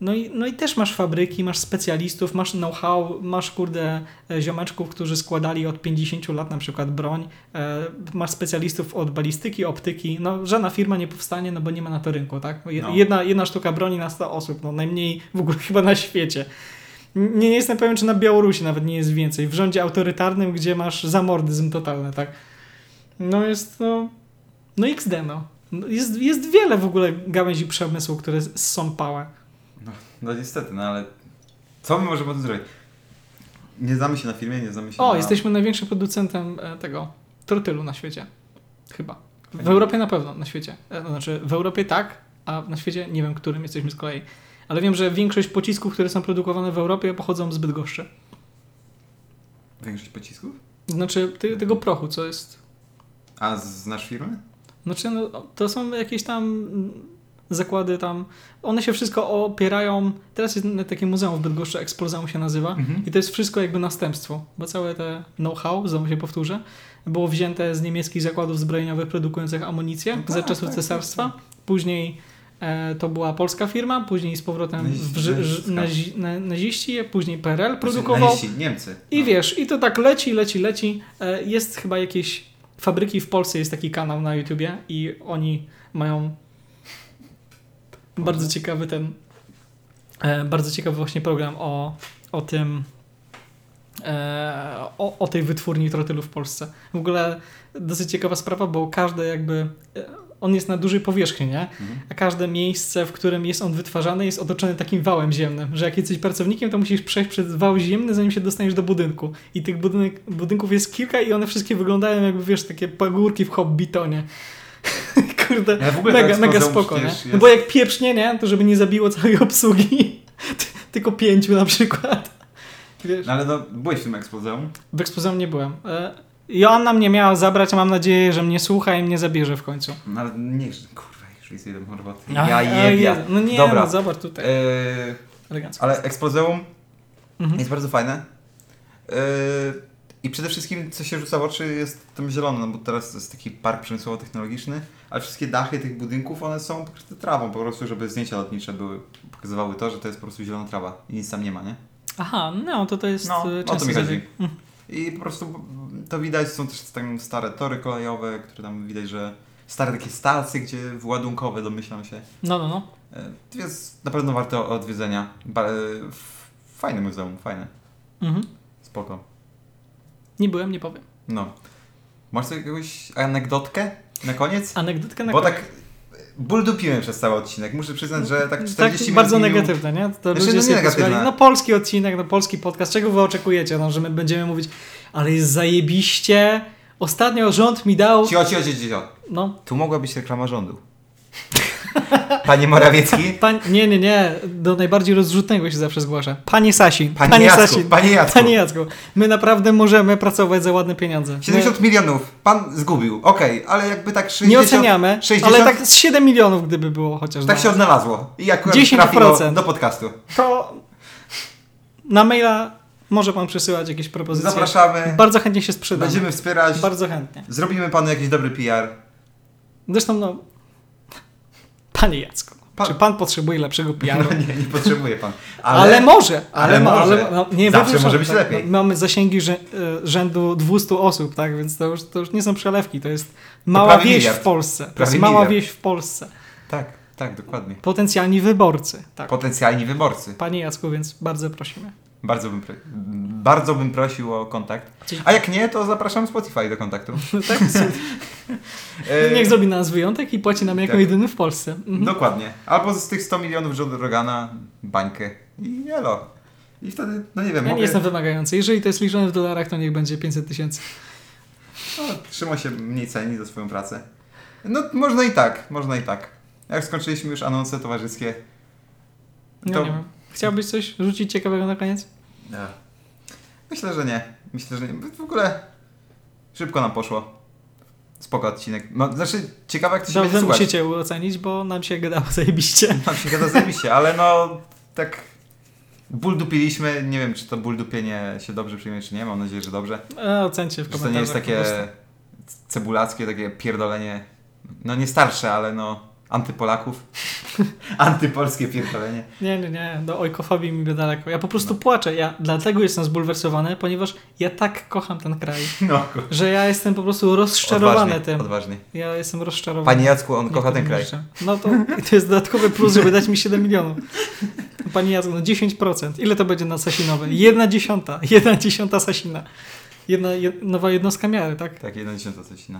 No i, no i też masz fabryki, masz specjalistów, masz know-how, masz kurde e, ziomeczków, którzy składali od 50 lat na przykład broń, e, masz specjalistów od balistyki, optyki, no żadna firma nie powstanie, no bo nie ma na to rynku, tak? No. Jedna, jedna sztuka broni na 100 osób, no najmniej w ogóle chyba na świecie. Nie, nie jestem pewien, czy na Białorusi nawet nie jest więcej. W rządzie autorytarnym, gdzie masz zamordyzm totalny, tak? No jest, no... No XD, no. No Jest, jest wiele w ogóle gałęzi przemysłu, które są pałe. No, no niestety, no ale co my możemy tu zrobić? Nie znamy się na filmie, nie znamy się O, na... jesteśmy największym producentem e, tego trotylu na świecie. Chyba. W. Europie na pewno, na świecie. E, znaczy, w Europie tak, a na świecie nie wiem, którym jesteśmy z kolei. Ale wiem, że większość pocisków, które są produkowane w Europie, pochodzą z Bydgoszczy. Większość pocisków? Znaczy, ty, tego prochu, co jest A znasz firmę? Znaczy, no, to są jakieś tam zakłady tam. One się wszystko opierają. Teraz jest takie muzeum w Bydgoszczy, Explozeum się nazywa. Mhm. I to jest wszystko jakby następstwo, bo całe te know-how, znowu się powtórzę, było wzięte z niemieckich zakładów zbrojeniowych produkujących amunicję No tak, za czasów tak, cesarstwa. Później e, to była polska firma, później z powrotem Nazi- w, ży- ż- nazistka. nazi, na, naziści, później PRL produkował. naziści, Niemcy. I No. wiesz, i to tak leci, leci, leci. E, Jest chyba jakieś fabryki w Polsce, jest taki kanał na YouTubie i oni mają bardzo ciekawy ten E, bardzo ciekawy właśnie program o, o tym, e, o, o tej wytwórni trotylu w Polsce. W ogóle dosyć ciekawa sprawa, bo każde jakby, e, on jest na dużej powierzchni, nie? Mhm. A każde miejsce, w którym jest on wytwarzany jest otoczone takim wałem ziemnym, że jak jesteś pracownikiem, to musisz przejść przez wał ziemny, zanim się dostaniesz do budynku. I tych budynek, budynków jest kilka i one wszystkie wyglądają jakby, wiesz, takie pagórki w hobbitonie. Kurde, ogóle mega, to mega spoko, nie? No bo jak pieprznie, nie? To żeby nie zabiło całej obsługi. Tylko pięciu na przykład. Wiesz, No ale no, byłeś w tym ekspozeum. w ekspozycji nie byłem. E, Joanna mnie miała zabrać, a mam nadzieję, że mnie słucha i mnie zabierze w końcu. No ale nie, kurwa, już jest jeden roboty. Ja o jebia. No nie, Dobra. no zobacz tutaj. Elegancko. ale ekspozeum Mhm. jest bardzo fajne. Eee, I przede wszystkim, co się rzuca w oczy, jest tam zielone, no bo teraz to jest taki park przemysłowo-technologiczny, ale wszystkie dachy tych budynków, one są pokryte trawą, po prostu, żeby zdjęcia lotnicze były, pokazywały to, że to jest po prostu zielona trawa i nic tam nie ma, nie? Aha, no to to jest No, e, o to często mi chodzi. Mhm. I po prostu to widać, są też tam stare tory kolejowe, które tam widać, że stare takie stacje, gdzie ładunkowe, domyślam się. No, no, no. E, To jest na pewno warte odwiedzenia. E, Fajne muzeum, fajne. Mhm. Spoko. Nie byłem, nie powiem. No. Masz jakąś anegdotkę na koniec? Anegdotkę na Bo koniec. tak ból dupiłem przez cały odcinek. Muszę przyznać, że tak 40 tak minut bardzo negatywne, nie? To Znaczy, ludzie no nie negatywne. No polski odcinek, no polski podcast. Czego wy oczekujecie? No, że my będziemy mówić, ale jest zajebiście. Ostatnio rząd mi dał... Cio, cio, cio, cio. No, Tu mogła być reklama rządu. Panie Morawiecki? Pan, nie, nie, nie. Do najbardziej rozrzutnego się zawsze zgłasza. Panie Sasin. Panie, Jacku, panie Jacku. Panie Jacku, my naprawdę możemy pracować za ładne pieniądze. 70 milionów. Pan zgubił. Okej, ale jakby tak 60... My nie oceniamy, 60, ale tak z 7 milionów gdyby było chociaż. Tak no. się odnalazło. I akurat 10%. trafiło do podcastu. To na maila może pan przesyłać jakieś propozycje. Zapraszamy. Bardzo chętnie się sprzedam. Będziemy wspierać. Bardzo chętnie. Zrobimy panu jakiś dobry PR. Zresztą no... Panie Jacku, Pan- czy pan potrzebuje lepszego PR-u? No nie, nie potrzebuje pan. Ale, Ale, może, ale, ale może. ale no, nie Zawsze wykluczone, może być tak. lepiej. Mamy zasięgi e, rzędu 200 osób, tak, więc to już, to już nie są przelewki, to jest mała prawie wieś miliard. w Polsce. To jest mała miliard. wieś w Polsce. Tak, tak, dokładnie. Potencjalni wyborcy, tak. Potencjalni wyborcy. Panie Jacku, więc bardzo prosimy. Bardzo bym, bardzo bym prosił o kontakt. A jak nie, to zapraszam Spotify do kontaktu. tak? E, Niech zrobi nam wyjątek i płaci nam jako tak. jedyny w Polsce. Mhm. Dokładnie. Albo z tych 100 milionów John Rogana bańkę. I elo. I wtedy, no nie wiem, Ja mogę... nie jestem wymagający. Jeżeli to jest liczone w dolarach, to niech będzie 500 tysięcy. No, Szymon się mniej ceni za swoją pracę. No, można i tak, można i tak. Jak skończyliśmy już anonse towarzyskie, No To- wiem. Chciałbyś coś rzucić ciekawego na koniec? myślę, że nie. Myślę, że nie. W ogóle szybko nam poszło. Spoko odcinek. No, znaczy, ciekawe jak to się Dobrze, będzie słuchać. musicie ocenić, bo nam się gadało zajebiście. Nam się gada zajebiście, ale no tak ból dupiliśmy. Nie wiem, czy to ból dupienie się dobrze przyjmie, czy nie. Mam nadzieję, że dobrze. E, ocencie w Że to komentarzach. nie jest takie cebulackie, takie pierdolenie. No nie starsze, ale no antypolaków. Antypolskie pierdolenie. Nie, nie, nie, do ojkofobii mi daleko. Ja po prostu No. płaczę. Ja dlatego jestem zbulwersowany, ponieważ ja tak kocham ten kraj, No, że ja jestem po prostu rozczarowany odważnie, tym. odważnie. Ja jestem rozczarowany. Panie Jacku, on Nie kocha ten kraj. jeszcze. No to, to jest dodatkowy plus, żeby dać mi 7 milionów. Panie Jacku, no 10%. Ile to będzie na Sasinowe? Jedna dziesiąta. Jedna dziesiąta Sasina. Jedna, jed, nowa jednostka miary, tak? Tak, 1,10 coś na.